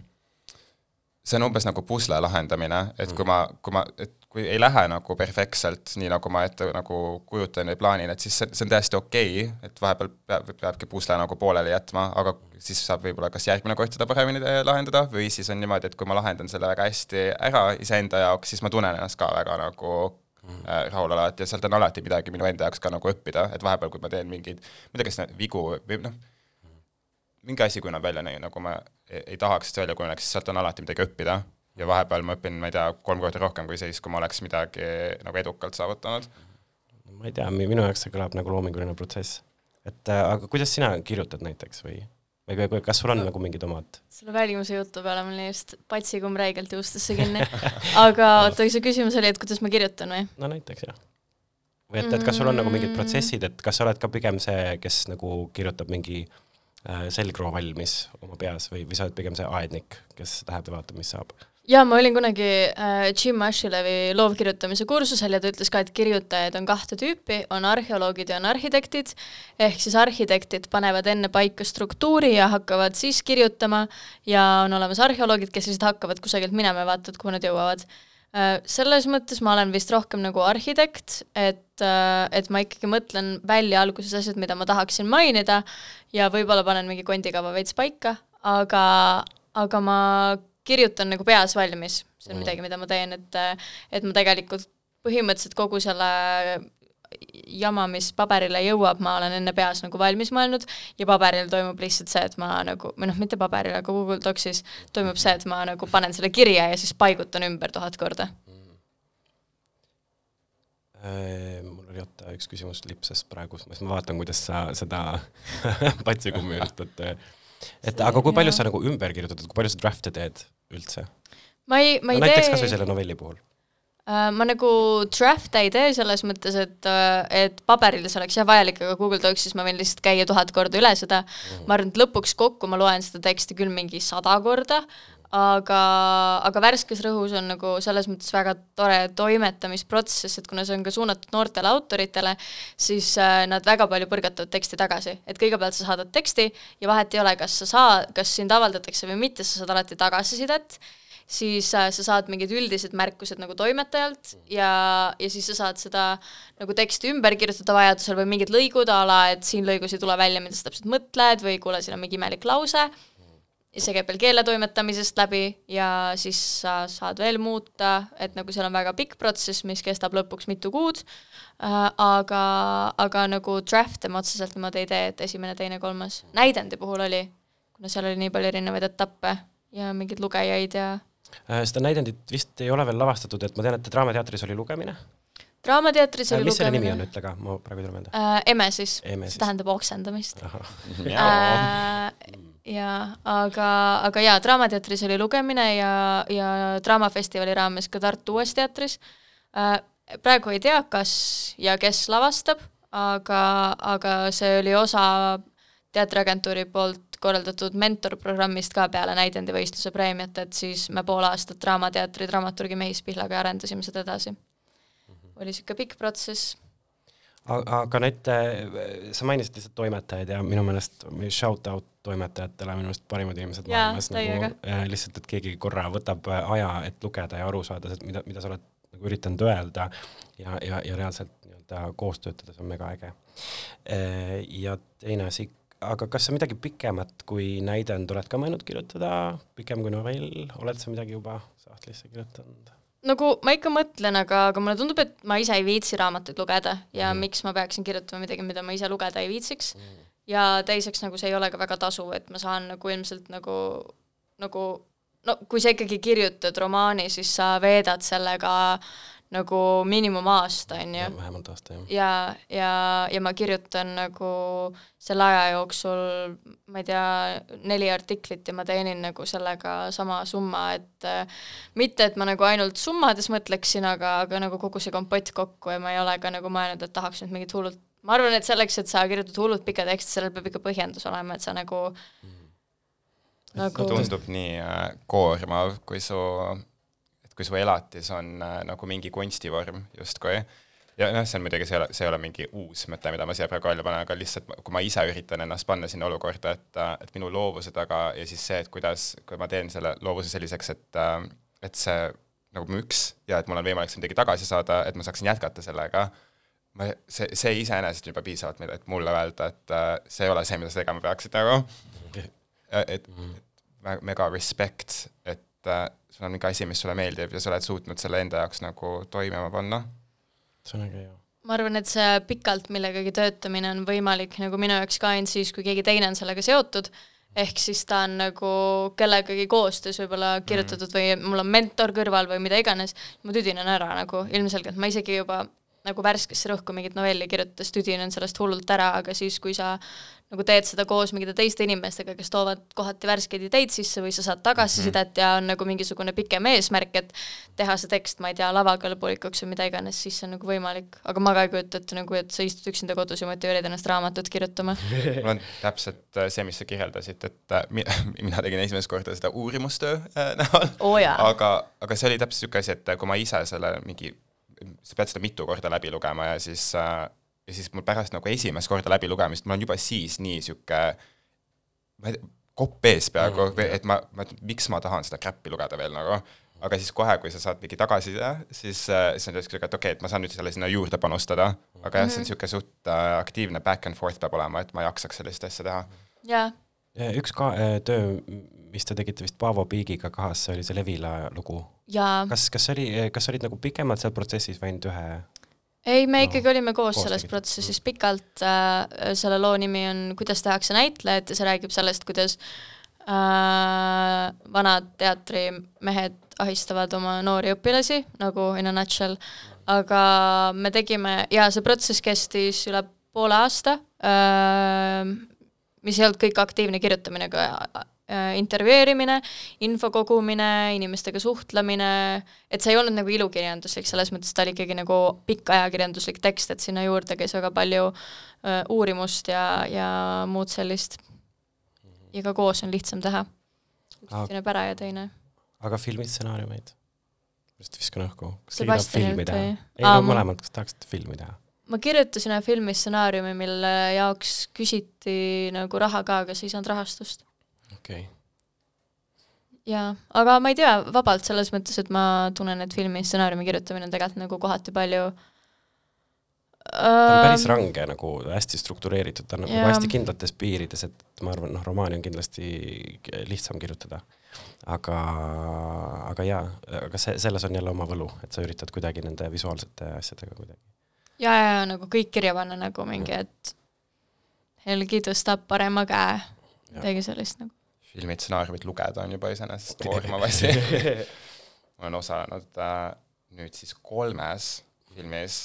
see on umbes nagu pusle lahendamine, et kui mm. ma, kui ma, et kui ei lähe nagu perfektselt, nii nagu ma ette nagu kujutan või plaanin, et siis see, see on täiesti okei okay,, et vahepeal peab, peabki pusle nagu pooleli jätma, aga siis saab võib-olla kas järgmine kord seda paremini lahendada või siis on niimoodi, et kui ma lahendan selle väga hästi ära iseenda jaoks, siis ma tunnen ennast ka väga nagu mm. rahul alati ja sealt on alati midagi minu enda jaoks ka nagu õppida, et vahepeal, kui ma teen mingeid, ma ei tea, kas vigu või noh, mingi asi kujuneb välja nii, nagu ma ei, ei tahaks, et see välja kujuneks, sealt on alati midagi õppida ja vahepeal ma õpin, ma ei tea, kolm korda rohkem kui siis, kui ma oleks midagi nagu edukalt saavutanud. ma ei tea, minu jaoks see kõlab nagu loominguline protsess. et äh, aga kuidas sina kirjutad näiteks või? või, või kas sul on no, nagu mingid omad? selle välimuse jutu peale mul just patsikumm räigelt juustesse kinni. aga oota, su küsimus oli, et kuidas ma kirjutan või? no näiteks jah. või et, et kas sul on nagu mingid protsessid, et kas sa oled ka pigem see, kes nagu kirjutab mingi äh, selgroo valmis oma peas või, või sa oled pigem see aednik, kes läheb ja vaatab, mis saab? jaa, ma olin kunagi äh, Jim Ashilevi loovkirjutamise kursusel ja ta ütles ka, et kirjutajaid on kahte tüüpi, on arheoloogid ja on arhitektid, ehk siis arhitektid panevad enne paika struktuuri ja hakkavad siis kirjutama ja on olemas arheoloogid, kes lihtsalt hakkavad kusagilt minema ja vaatavad, kuhu nad jõuavad äh,. Selles mõttes ma olen vist rohkem nagu arhitekt, et äh,, et ma ikkagi mõtlen välja alguses asjad, mida ma tahaksin mainida ja võib-olla panen mingi kondikava veits paika, aga, aga ma kirjutan nagu peas valmis, see on mm. midagi, mida ma teen, et et ma tegelikult põhimõtteliselt kogu selle jama, mis paberile jõuab, ma olen enne peas nagu valmis mõelnud ja paberil toimub lihtsalt see, et ma nagu, või noh, mitte paberil, aga Google Docsis toimub see, et ma nagu panen selle kirja ja siis paigutan ümber tuhat korda mm.. mul oli oota üks küsimus lipsas praegu, siis ma vaatan, kuidas sa seda patsikummi üritad et aga kui palju sa nagu ümber kirjutad, kui palju sa draft'e teed üldse? ma ei, ma ei no, tee näiteks kas või selle novelli puhul uh,. Ma nagu draft'e ei tee selles mõttes, et, äh, et paberil see oleks jah vajalik, aga Google Docsis ma võin lihtsalt käia tuhat korda üle seda mm., ma arvan, et lõpuks kokku ma loen seda teksti küll mingi sada korda, aga, aga värskes rõhus on nagu selles mõttes väga tore toimetamisprotsess, et kuna see on ka suunatud noortele autoritele, siis äh, nad väga palju põrgatavad teksti tagasi, et kõigepealt sa saadad teksti ja vahet ei ole, kas sa saa-, kas sind avaldatakse või mitte, sa saad alati tagasisidet, siis äh, sa saad mingid üldised märkused nagu toimetajalt ja, ja siis sa saad seda nagu teksti ümber kirjutada vajadusel või mingid lõigud a la, et siin lõigus ei tule välja, mida sa täpselt mõtled või kuule, siin on mingi imelik lause, ja see käib veel keeletoimetamisest läbi ja siis sa saad veel muuta, et nagu seal on väga pikk protsess, mis kestab lõpuks mitu kuud. Äh,, aga, aga nagu draft'e ma otseselt niimoodi ei tee, et esimene, teine, kolmas. näidendi puhul oli, kuna seal oli nii palju erinevaid etappe ja mingeid lugejaid ja seda näidendit vist ei ole veel lavastatud, et ma tean, et Draamateatris oli lugemine. draamateatris oli mis selle nimi lugemine. on, ütle ka, ma praegu ei tule meelde. äh, Eme siis, see tähendab oksendamist Äh, äh, ja aga, aga jaa, Draamateatris oli lugemine ja, ja Draamafestivali raames ka Tartu Uues Teatris äh,. praegu ei tea, kas ja kes lavastab, aga, aga see oli osa teatriagentuuri poolt korraldatud mentorprogrammist ka peale näidendivõistluse preemiat, et siis me pool aastat Draamateatri dramaturgi Mehis Pihlaga arendasime seda edasi. oli niisugune pikk protsess aga need, sa mainisid lihtsalt toimetajaid ja minu meelest shout out toimetajatele, minu meelest parimad inimesed Jaa, maailmas nagu äh, lihtsalt, et keegi korra võtab aja, et lugeda ja aru saada, mida, mida sa oled nagu üritanud öelda ja, ja, ja reaalselt nii-öelda koos töötades on mega äge. ja teine asi, aga kas sa midagi pikemat kui näidend oled ka mõelnud kirjutada, pikem kui novell, oled sa midagi juba sahtlisse kirjutanud? nagu ma ikka mõtlen, aga, aga mulle tundub, et ma ise ei viitsi raamatuid lugeda ja mm. miks ma peaksin kirjutama midagi, mida ma ise lugeda ei viitsiks mm. ja teiseks nagu see ei ole ka väga tasuv, et ma saan nagu ilmselt nagu, nagu no kui sa ikkagi kirjutad romaani, siis sa veedad sellega nagu miinimum aasta, on ju. vähemalt aasta, jah. ja, ja, ja ma kirjutan nagu selle aja jooksul, ma ei tea, neli artiklit ja ma teenin nagu sellega sama summa, et äh, mitte, et ma nagu ainult summades mõtleksin, aga, aga nagu kogu see kompott kokku ja ma ei ole ka nagu mõelnud, et tahaks nüüd mingit hullult ma arvan, et selleks, et sa kirjutad hullult pika teksti, sellel peab ikka põhjendus olema, et sa nagu nagu tundub nii äh, koormav, kui su, et kui su elatis on äh, nagu mingi kunstivorm justkui. ja noh, see on muidugi, see ei ole, see ei ole mingi uus mõte, mida ma siia praegu välja panen, aga lihtsalt kui ma ise üritan ennast panna sinna olukorda, et, äh, et minu loovuse taga ja siis see, et kuidas, kui ma teen selle loovuse selliseks, et, äh, et see nagu müks ja et mul on võimalik seal midagi tagasi saada, et ma saaksin jätkata sellega ma, see, see iseenesest juba piisavalt, et mulle öelda, et see ei ole see, mida sa tegema peaksid nagu. et me- mega respect, et äh, sul on mingi asi, mis sulle meeldib ja sa oled suutnud selle enda jaoks nagu toimima panna. see on äge, jah. ma arvan, et see pikalt millegagi töötamine on võimalik nagu minu jaoks ka ainult siis, kui keegi teine on sellega seotud, ehk siis ta on nagu kellegagi koostöös võib-olla kirjutatud või mul on mentor kõrval või mida iganes, ma tüdinen ära nagu ilmselgelt, ma isegi juba nagu värskesse rõhku mingit novelli kirjutades tüdinen sellest hullult ära, aga siis, kui sa nagu teed seda koos mingite teiste inimestega, kes toovad kohati värskeid ideid sisse või sa saad tagasisidet ja on nagu mingisugune pikem eesmärk, et teha see tekst, ma ei tea, lavakõlbulikuks või mida iganes, siis see on nagu võimalik. aga ma ka ei kujuta ette nagu, et sa istud üksinda kodus ja motiveerid ennast raamatut kirjutama. mul on täpselt äh, see, mis sa kirjeldasid, et äh, mi- mina tegin esimest korda seda uurimustöö äh, näol oo jaa. aga, aga see oli täpselt niisugune asi, et kui ma ise selle mingi, sa pead seda mitu korda läbi lugema ja siis äh, ja siis mul pärast nagu esimest korda läbi lugemist, mul on juba siis nii niisugune ma ei tea, kopp ees peaaegu Mhm. mm., et ma, ma, miks ma tahan seda crap'i lugeda veel nagu, aga siis kohe, kui sa saad mingi tagasiside, siis, äh, siis on niisugune, et okei okay,, et ma saan nüüd selle sinna juurde panustada, aga jah, Mhm. see on niisugune suht äh, aktiivne back and forth peab olema, et ma jaksaks sellist asja teha. jaa, Ja üks ka äh, töö, mis te tegite vist Paavo Piigiga kaasa, see oli see Levila lugu. jaa. kas, kas oli, kas olid nagu pikemalt seal protsessis või ainult ühe? ei, me No, ikkagi olime koos, koos selles tegite. protsessis pikalt äh,, selle loo nimi on Kuidas tehakse näitlejat ja see räägib sellest, kuidas äh, vanad teatrimehed ahistavad oma noori õpilasi, nagu in a nutshell, aga me tegime, ja see protsess kestis üle poole aasta äh,, mis ei olnud kõik aktiivne kirjutamine, aga äh, intervjueerimine, info kogumine, inimestega suhtlemine, et see ei olnud nagu ilukirjanduslik, selles mõttes ta oli ikkagi nagu pikk ajakirjanduslik tekst, et sinna juurde käis väga palju äh, uurimust ja, ja muud sellist. ja ka koos on lihtsam teha. üks teine pära ja teine. aga filmistsenaariumeid? just viskan õhku. kas keegi tahab filmi teha? ei no ma- mõlemad, kas tahaksite filmi teha? Ma kirjutasin ühe filmi stsenaariumi, mille jaoks küsiti nagu raha ka, aga see ei saanud rahastust. okei okay. jaa, aga ma ei tea, vabalt selles mõttes, et ma tunnen, et filmi stsenaariumi kirjutamine on tegelikult nagu kohati palju ta on päris ähm, range nagu, hästi struktureeritud, ta on nagu hästi kindlates piirides, et ma arvan, noh, romaani on kindlasti lihtsam kirjutada. aga, aga jaa, aga see, selles on jälle oma võlu, et sa üritad kuidagi nende visuaalsete asjadega kuidagi. Ja, ja, nagu kõik kirja panna nagu mingi, et Helgi tõstab parema käe, midagi sellist nagu. filmi stsenaariumit lugeda on juba iseenesest koormav asi. ma olen osalenud äh, nüüd siis kolmes filmis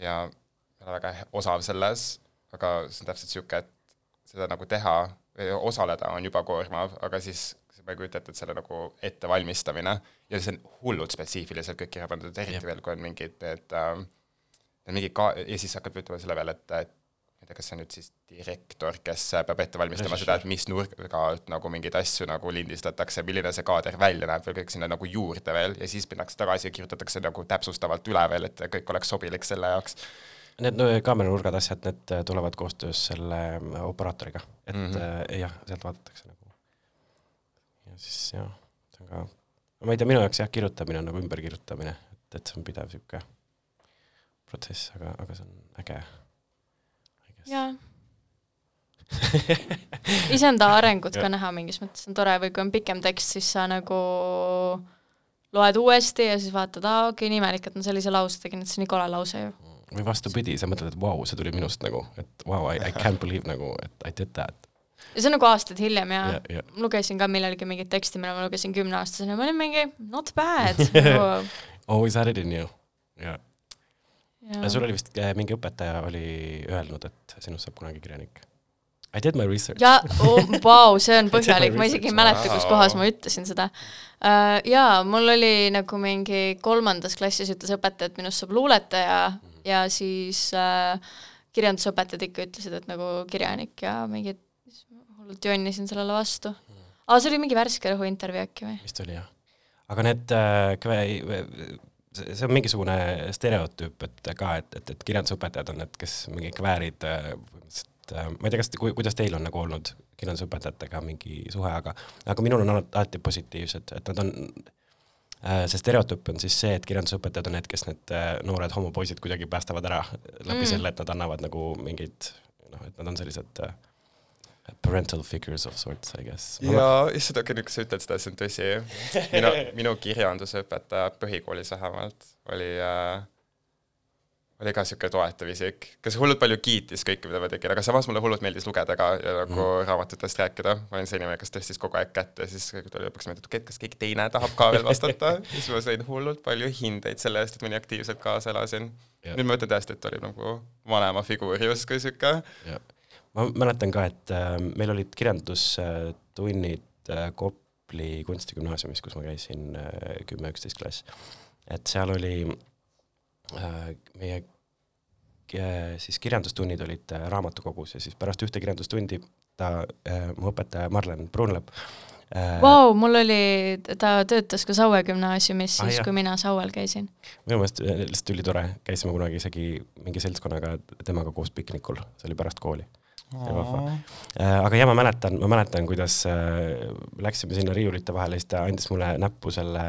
ja ma olen väga osav selles, aga see on täpselt niisugune, et seda nagu teha või osaleda on juba koormav, aga siis ma ei kujuta ette, et selle nagu ettevalmistamine ja see on hullult spetsiifiliselt kõik kirja pandud, eriti veel, kui on mingid need äh, need mingid ka-, ja siis hakkad ütlema selle peale, et, et ma ei tea, kas see on nüüd siis direktor, kes äh, peab ette valmistama seda, et mis nurga alt nagu mingeid asju nagu lindistatakse, milline see kaader välja näeb veel kõik sinna nagu juurde veel ja siis minnakse tagasi ja kirjutatakse nagu täpsustavalt üle veel, et kõik oleks sobilik selle jaoks. Need no, kaameranurgad, asjad, need äh, tulevad koostöös selle äh, operaatoriga, et mm. -hmm. jah, sealt vaadatakse nagu. ja siis jah, see on ka, ma ei tea, minu jaoks jah, kirjutamine on nagu ümberkirjutamine, et, et see on pidev niisugune protsess, aga, aga see on äge. jaa. iseenda arengut ka näha mingis mõttes on tore või kui on pikem tekst, siis sa nagu loed uuesti ja siis vaatad, aa okei okay,, nii imelik, et ma sellise lause tegin, et see on nii kole lause ju. või vastupidi, sa mõtled, et vau wow,, see tuli minust nagu, et vau wow,, I, I can't believe nagu, et I did that. ja see on nagu aastaid hiljem ja Ja- ja. lugesin ka millalgi mingit teksti, mille ma lugesin kümneaastasena ma olin mingi not bad nagu,. Always had it in you. jah. ja sul oli vist äh, mingi õpetaja oli öelnud, et sinust saab kunagi kirjanik. I did my research. ja oh,, vau, see on põhjalik, ma isegi ei mäleta, kus kohas ma ütlesin seda uh,. jaa, mul oli nagu mingi kolmandas klassis ütles õpetaja, et minust saab luuletaja ja siis uh, kirjandusõpetajad ikka ütlesid, et nagu kirjanik ja mingid, hullult jonnisin sellele vastu. aa, see oli mingi värske rõhu intervjuu äkki või? vist oli jah. aga need äh, see see on mingisugune stereotüüp, et ka, et, et, et kirjandusõpetajad on need, kes mingi kväärid äh, põhimõtteliselt äh, ma ei tea, kas, kuidas teil on nagu olnud kirjandusõpetajatega mingi suhe, aga aga minul on alati, alati positiivsed, et nad on äh, see stereotüüp on siis see, et kirjandusõpetajad on need, kes need äh, noored homopoisid kuidagi päästavad ära läbi mm. selle, et nad annavad nagu mingeid noh, et nad on sellised äh, parental figures of sorts, I guess. ja issand, okei, nüüd kui sa ütled seda, see on tõsi. minu, minu kirjandusõpetaja põhikoolis vähemalt oli äh, oli ka niisugune toetav isik, kes hullult palju kiitis kõike, mida ma tegin, aga samas mulle hullult meeldis lugeda ka ja nagu mm. raamatutest rääkida. ma olin see inimene, kes tõstis kogu aeg kätt ja siis tuli lõpuks meelde, et okei, kas keegi teine tahab ka veel vastata. siis ma sain hullult palju hindeid selle eest, et ma nii aktiivselt kaasa elasin. Jah. nüüd ma ütlen tõesti, et oli nagu vanema figuur justkui sihuke. Ma mäletan ka, et äh, meil olid kirjandustunnid äh, Kopli kunstigümnaasiumis, kus ma käisin äh, kümme-üksteist klass. et seal oli äh, meie äh, siis kirjandustunnid olid äh, raamatukogus ja siis pärast ühte kirjandustundi ta äh,, mu õpetaja Marlen Brunlep äh, Vau, mul oli, ta töötas ka Saue gümnaasiumis Ah, siis jah. kui mina Sauel käisin. minu meelest äh, lihtsalt ülitore, käisime kunagi isegi mingi seltskonnaga temaga koos piknikul, see oli pärast kooli. vahva. aga ja ma mäletan, ma mäletan, kuidas äh, läksime sinna riiulite vahele, siis ta andis mulle näppu selle.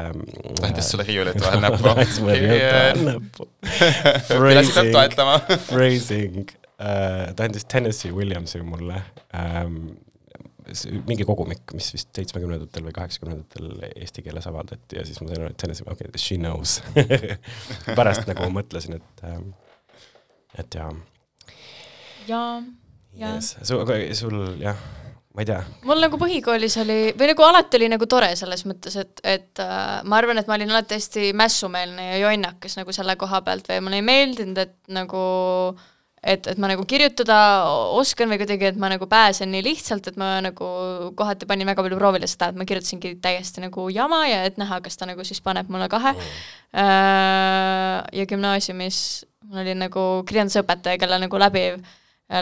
ta andis sulle riiulite vahel näppu andis mulle riiulite vahel näppu. pidasid peab toetama. Phrasing, ta andis Tennessee Williamsi mulle ähm,. mingi kogumik, mis vist seitsmekümnendatel või kaheksakümnendatel eesti keeles avaldati ja siis ma sain aru, et Tennessee, okei okay,, she knows. pärast nagu mõtlesin, et ähm,, et jaa, jaa. yes.. sul, aga sul jah, ma ei tea, mul nagu põhikoolis oli, või nagu alati oli nagu tore selles mõttes, et, et äh, ma arvan, et ma olin alati hästi mässumeelne ja jonnakas nagu selle koha pealt või mulle ei meeldinud, et nagu et, et ma nagu kirjutada oskan või kuidagi, et ma nagu pääsen nii lihtsalt, et ma nagu kohati panin väga palju proovile seda, et ma kirjutasingi täiesti nagu jama ja et näha, kas ta nagu siis paneb mulle kahe äh,. ja gümnaasiumis mul oli nagu kirjandusõpetaja, kelle nagu läbiv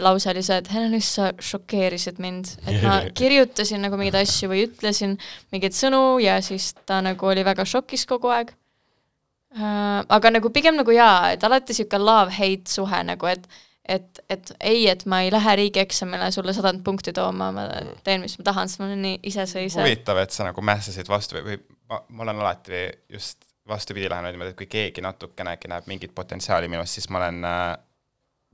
lause oli see, et Helen-Liis, sa šokeerisid mind, et ma kirjutasin nagu mingeid asju või ütlesin mingeid sõnu ja siis ta nagu oli väga šokis kogu aeg äh,. aga nagu pigem nagu jaa, et alati sihuke love-hate suhe nagu, et et, et ei, et ma ei lähe riigieksamile sulle sadat punkti tooma, ma teen, mis ma tahan, sest ma olen nii iseseisev. huvitav, et sa nagu mässasid vastu või, või ma, ma olen alati just vastupidi lähenenud niimoodi, et kui keegi natukenegi näeb mingit potentsiaali minus, siis ma olen äh,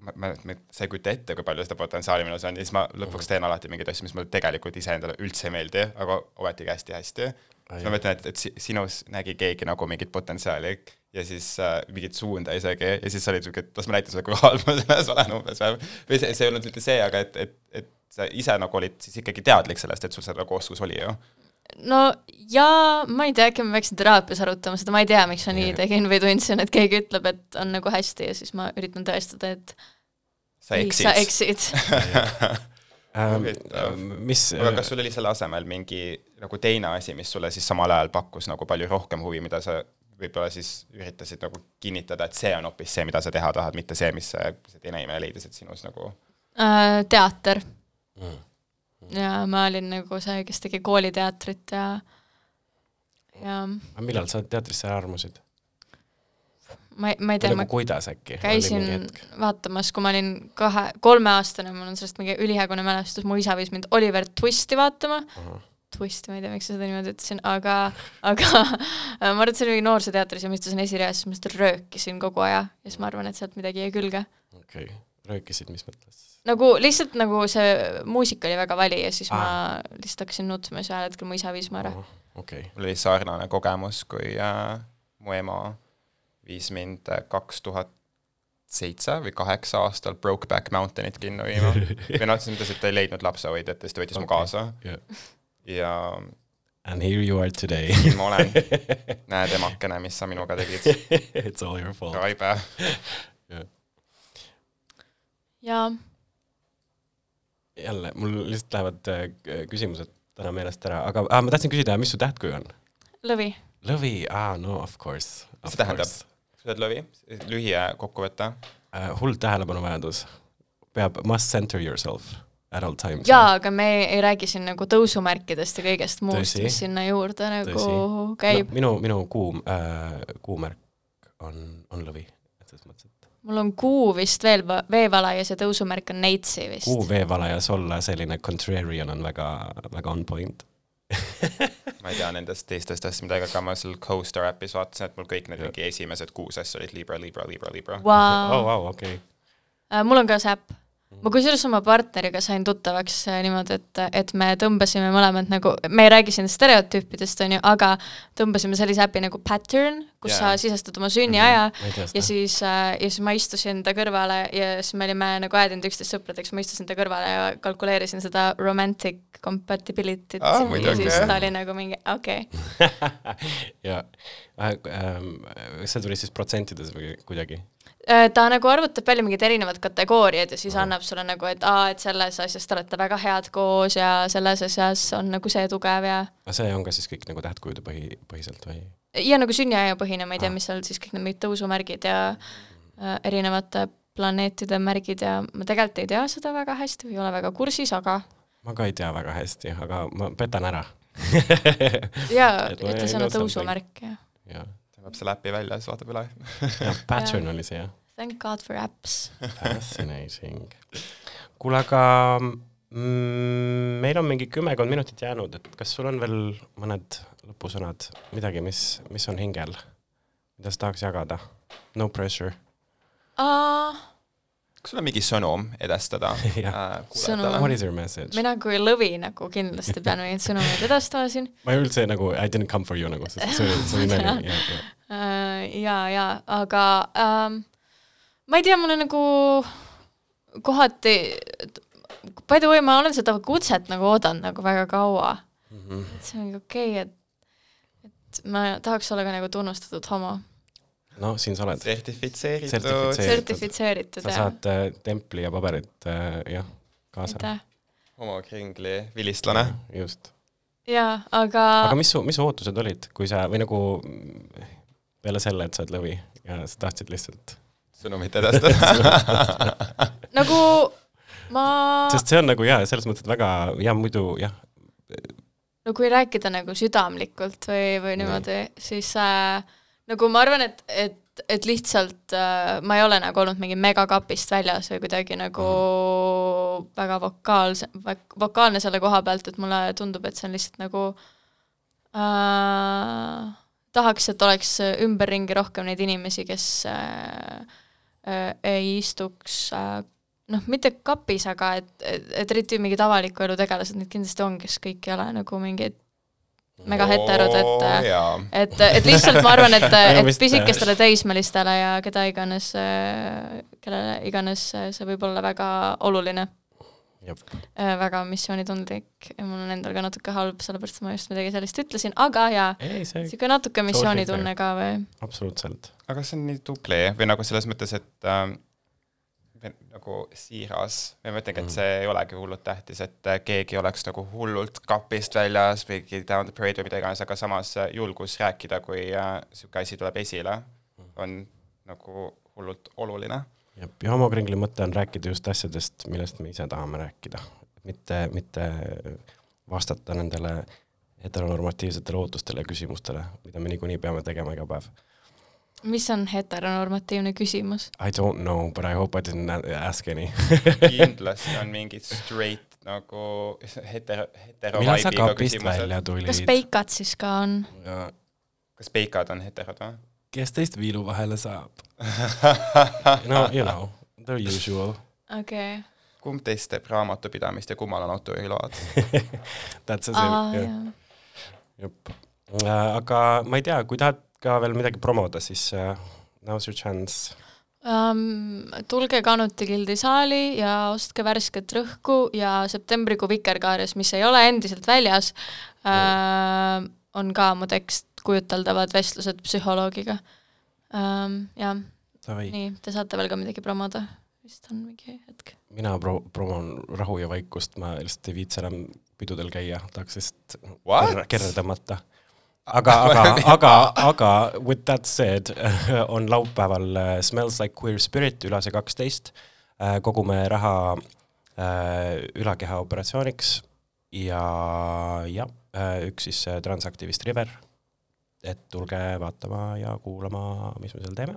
ma, ma, ma, sa ei kujuta ette, kui palju seda potentsiaali minus on ja siis ma lõpuks teen alati mingeid asju, mis mulle tegelikult iseendale üldse ei meeldi, aga ometigi hästi-hästi. siis ma mõtlen, et, et sinus nägi keegi nagu mingit potentsiaali ja siis äh, mingit suunda isegi ja siis sa olid siuke, et las ma näitan sulle, kui halb ma selles olen umbes või, see, see ei olnud mitte see, aga et, et, et sa ise nagu olid siis ikkagi teadlik sellest, et sul seda nagu oskus oli ju no jaa, ma ei tea, äkki ma peaksin teraapias arutama seda, ma ei tea, miks ma nii tegin või tundsin, et keegi ütleb, et on nagu hästi ja siis ma üritan tõestada, et sa eksid. sa eksid. Ähm, mis aga kas sul oli selle asemel mingi nagu teine asi, mis sulle siis samal ajal pakkus nagu palju rohkem huvi, mida sa võib-olla siis üritasid nagu kinnitada, et see on hoopis see, mida sa teha tahad, mitte see, mis see, see teine inimene leidis, et sinus nagu äh, teater. Mm. Ja ma olin nagu see, kes tegi kooliteatrit ja, ja aga millal sa teatrisse armusid? ma ei, ma ei tea, nagu ma kuidas äkki? käisin vaatamas, kui ma olin kahe, kolmeaastane, mul on sellest mingi ülihägune mälestus, mu isa viis mind Oliver Twisti vaatama uh. -huh twist, ma ei tea, miks ma seda niimoodi ütlesin, aga, aga ma arvan, et see oli mingi noorsooteatris ja ma istusin esireas, siis ma lihtsalt röökisin kogu aja ja siis ma arvan, et sealt midagi jäi külge. okei okay., röökisid, mis mõttes? Nagu lihtsalt nagu see muusika oli väga vali ja siis ah. ma lihtsalt hakkasin nutma ja siis ühel hetkel mu isa viis mu ära oh,. Okay. mul oli sarnane kogemus, kui äh, mu ema viis mind äh, kaks tuhat seitse või kaheksa aastal Brokeback Mountainit kinno viima või noh, selles mõttes, et ta ei leidnud lapsehoidjat ja siis ta võttis okay. mu kaasa yeah ja And here you are today siin ma olen. näed, emakene, mis sa minuga tegid. It's all your fault. Raibe. jaa. Jälle, mul lihtsalt lähevad äh, küsimused täna meelest ära, aga ah, ma tahtsin küsida, mis su tähtkuju on? lõvi. lõvi, aa, no of course. mis see tähendab? sa oled lõvi, lühikokkuvõte uh,? hull tähelepanuvajadus. peab, must center yourself at all times. jaa, aga me ei räägi siin nagu tõusumärkidest ja kõigest muust, mis sinna juurde nagu Tõsi. käib no,. minu, minu kuu äh,, kuumärk on, on lõvi, selles mõttes, mul on kuu vist veel veevalajas ja tõusumärk on neitsi vist. kuu veevalajas olla selline contrarian on väga, väga on point ma ei tea nendest teistest asjadest midagi, aga ma seal Coaster äpis vaatasin, et mul kõik need mingi esimesed kuus asja olid Libra, Libra, Libra, Libra wow.. oh, wow, okay. uh,. mul on ka see äpp ma kusjuures oma partneriga sain tuttavaks äh, niimoodi, et, et me tõmbasime mõlemad nagu, me ei räägi siin stereotüüpidest, on ju, aga tõmbasime sellise äpi nagu Pattern, kus yeah. sa sisestad oma sünniaja mm -hmm. ja siis äh,, ja siis ma istusin ta kõrvale ja siis me olime nagu aedinud üksteist sõpradeks, ma istusin ta kõrvale ja kalkuleerisin seda romantic compatibility't ah, ja siis ta oli nagu mingi okei okay. ja äh, äh, see tuli siis protsentides või kuidagi? Äh, ta nagu arvutab välja mingid erinevad kategooriad ja siis mm. annab sulle nagu, et aa, et selles asjas te olete väga head koos ja selles asjas on nagu see tugev ja aga see on ka siis kõik nagu tähtkujude põhi, põhiselt või? ja nagu sünniaja põhine, ma ei tea, mis seal siis kõik need mingid tõusumärgid ja äh, erinevate planeetide märgid ja ma tegelikult ei tea seda väga hästi või ei ole väga kursis, aga ma ka ei tea väga hästi, aga ma petan ära. Jaa, ütle sõna tõusumärk ja, ja tõmbab selle äpi välja ja siis vaatab üle Pattern oli see jah? Thank god for apps Fascinating. kuule, aga mm, meil on mingi kümmekond minutit jäänud, et kas sul on veel mõned lõpusõnad, midagi, mis, mis on hingel, mida sa tahaks jagada? No pressure uh,. kas sul on mingi sõnum edastada äh, kuulajatele? What is your message? mina kui lõvi nagu kindlasti pean mingeid sõnumeid edastama siin. ma ei üldse nagu I didn't come for you nagu, see oli, nali. Ja, ja aga ähm, ma ei tea, mulle nagu kohati, by the way, ma olen seda kutset nagu oodanud nagu väga kaua mm. -hmm. et see on nagu okei okay,, et, et ma tahaks olla ka nagu tunnustatud homo. no siin sa oled. sertifitseeritud. sertifitseeritud, sertifitseeritud, sa saad äh, templi ja paberit äh, jah, kaasa. homokringli vilistlane. just. jaa, aga aga mis su, mis su ootused olid, kui sa, või nagu peale selle, et sa oled lõvi ja sa tahtsid lihtsalt sõnumit edastada nagu ma sest see on nagu jaa, selles mõttes, et väga ja muidu jah. no kui rääkida nagu südamlikult või, või niimoodi, siis äh, nagu ma arvan, et, et et, et lihtsalt äh, ma ei ole nagu olnud mingi megakapist väljas või kuidagi nagu mm. väga vokaalse, vokaalne selle koha pealt, et mulle tundub, et see on lihtsalt nagu äh, tahaks, et oleks ümberringi rohkem neid inimesi, kes äh, äh, ei istuks äh, noh, mitte kapis, aga et, et, et eriti mingid avaliku elu tegelased, neid kindlasti on, kes kõik ei ole nagu mingid mega heterod, et oh,, et, et lihtsalt ma arvan, et, et pisikestele teismelistele ja keda iganes, kellele iganes see võib olla väga oluline. Väga missioonitundlik ja mul on endal ka natuke halb, sellepärast ma just midagi sellist ütlesin, aga jaa, niisugune natuke missioonitunne ka või? absoluutselt. aga see on nii tubli või nagu selles mõttes, et äh, nagu siiras ja ma ütlengi, et mm. see ei olegi hullult tähtis, et äh, keegi oleks nagu hullult kapist väljas või down the parade või mida iganes, aga samas äh, julgus rääkida, kui äh, asi tuleb esile, mm. on nagu hullult oluline. Ja Homokringli mõte on rääkida just asjadest, millest me ise tahame rääkida, mitte, mitte vastata nendele heteronormatiivsetele ootustele ja küsimustele, mida me niikuinii peame tegema iga päev mis on heteronormatiivne küsimus? I don't know, but I hope I didn't ask any kindlasti on mingid straight nagu hetero, hetero millal sa kapist välja tulid? kas peikad siis ka on? kas peikad on heterod või? Kes teist viilu vahele saab no you know, the usual. okei okay. kumb teist teeb raamatupidamist ja kummal on autoriload That's a ah, jah. jep. Äh, aga ma ei tea, kui tahad ka veel midagi promoda, siis uh, now's your chance um,. tulge Kanuti gildi saali ja ostke värsket rõhku ja septembrikuu Vikerkaarjas, mis ei ole endiselt väljas uh,, on ka mu tekst Kujuteldavad vestlused psühholoogiga um,. jah, nii, te saate veel ka midagi promoda? vist on mingi hetk. mina pro-, promon rahu ja vaikust, ma lihtsalt ei viitsi enam pidudel käia, tahaks lihtsalt kerre tõmmata aga, aga, aga, aga with that said on laupäeval äh, Smells like queer spirit ülase kaksteist. Äh, kogume raha äh, ülakeha operatsiooniks ja jah, üks siis transaktivist River. Et tulge vaatama ja kuulama, mis me seal teeme.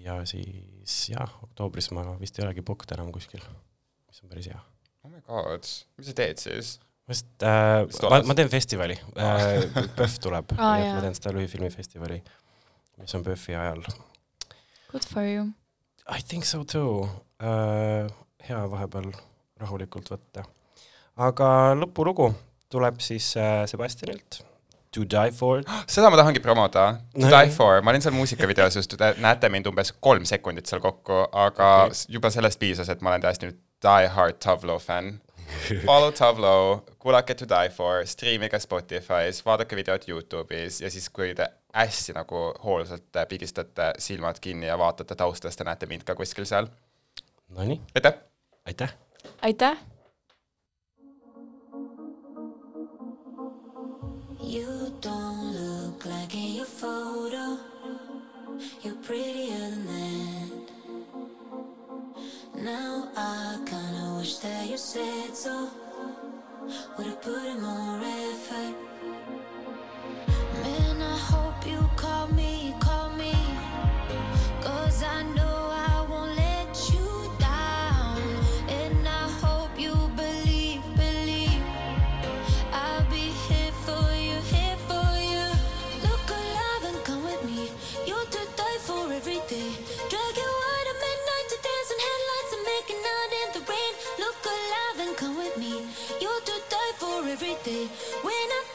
ja siis jah, oktoobris ma vist ei olegi booked enam kuskil, mis on päris hea. oh my god, mis sa teed siis? vist äh,, ma, ma teen festivali äh,, PÖFF tuleb ah,, nii et ma teen seda lühifilmifestivali, mis on PÖFFi ajal. Good for you. I think so too äh,. hea vahepeal rahulikult võtta. aga lõpulugu tuleb siis äh, Sebastianilt. To die for. seda ma tahangi promoda. To no, die for, ma olin seal muusikavideos just, näete mind umbes kolm sekundit seal kokku, aga okay. juba sellest piisas, et ma olen täiesti nüüd die hard Tavlo fänn Follow Tableau, kuulake To Die For, striimige Spotify's, vaadake videot Youtube'is ja siis, kui te hästi nagu hoolsalt pigistate silmad kinni ja vaatate taustast ja näete mind ka kuskil seal. Nonii. aitäh! aitäh! aitäh! You don't look like in your photo. You're prettier than that. Now I kinda wish that you said so. Would've put in more effort. day. When I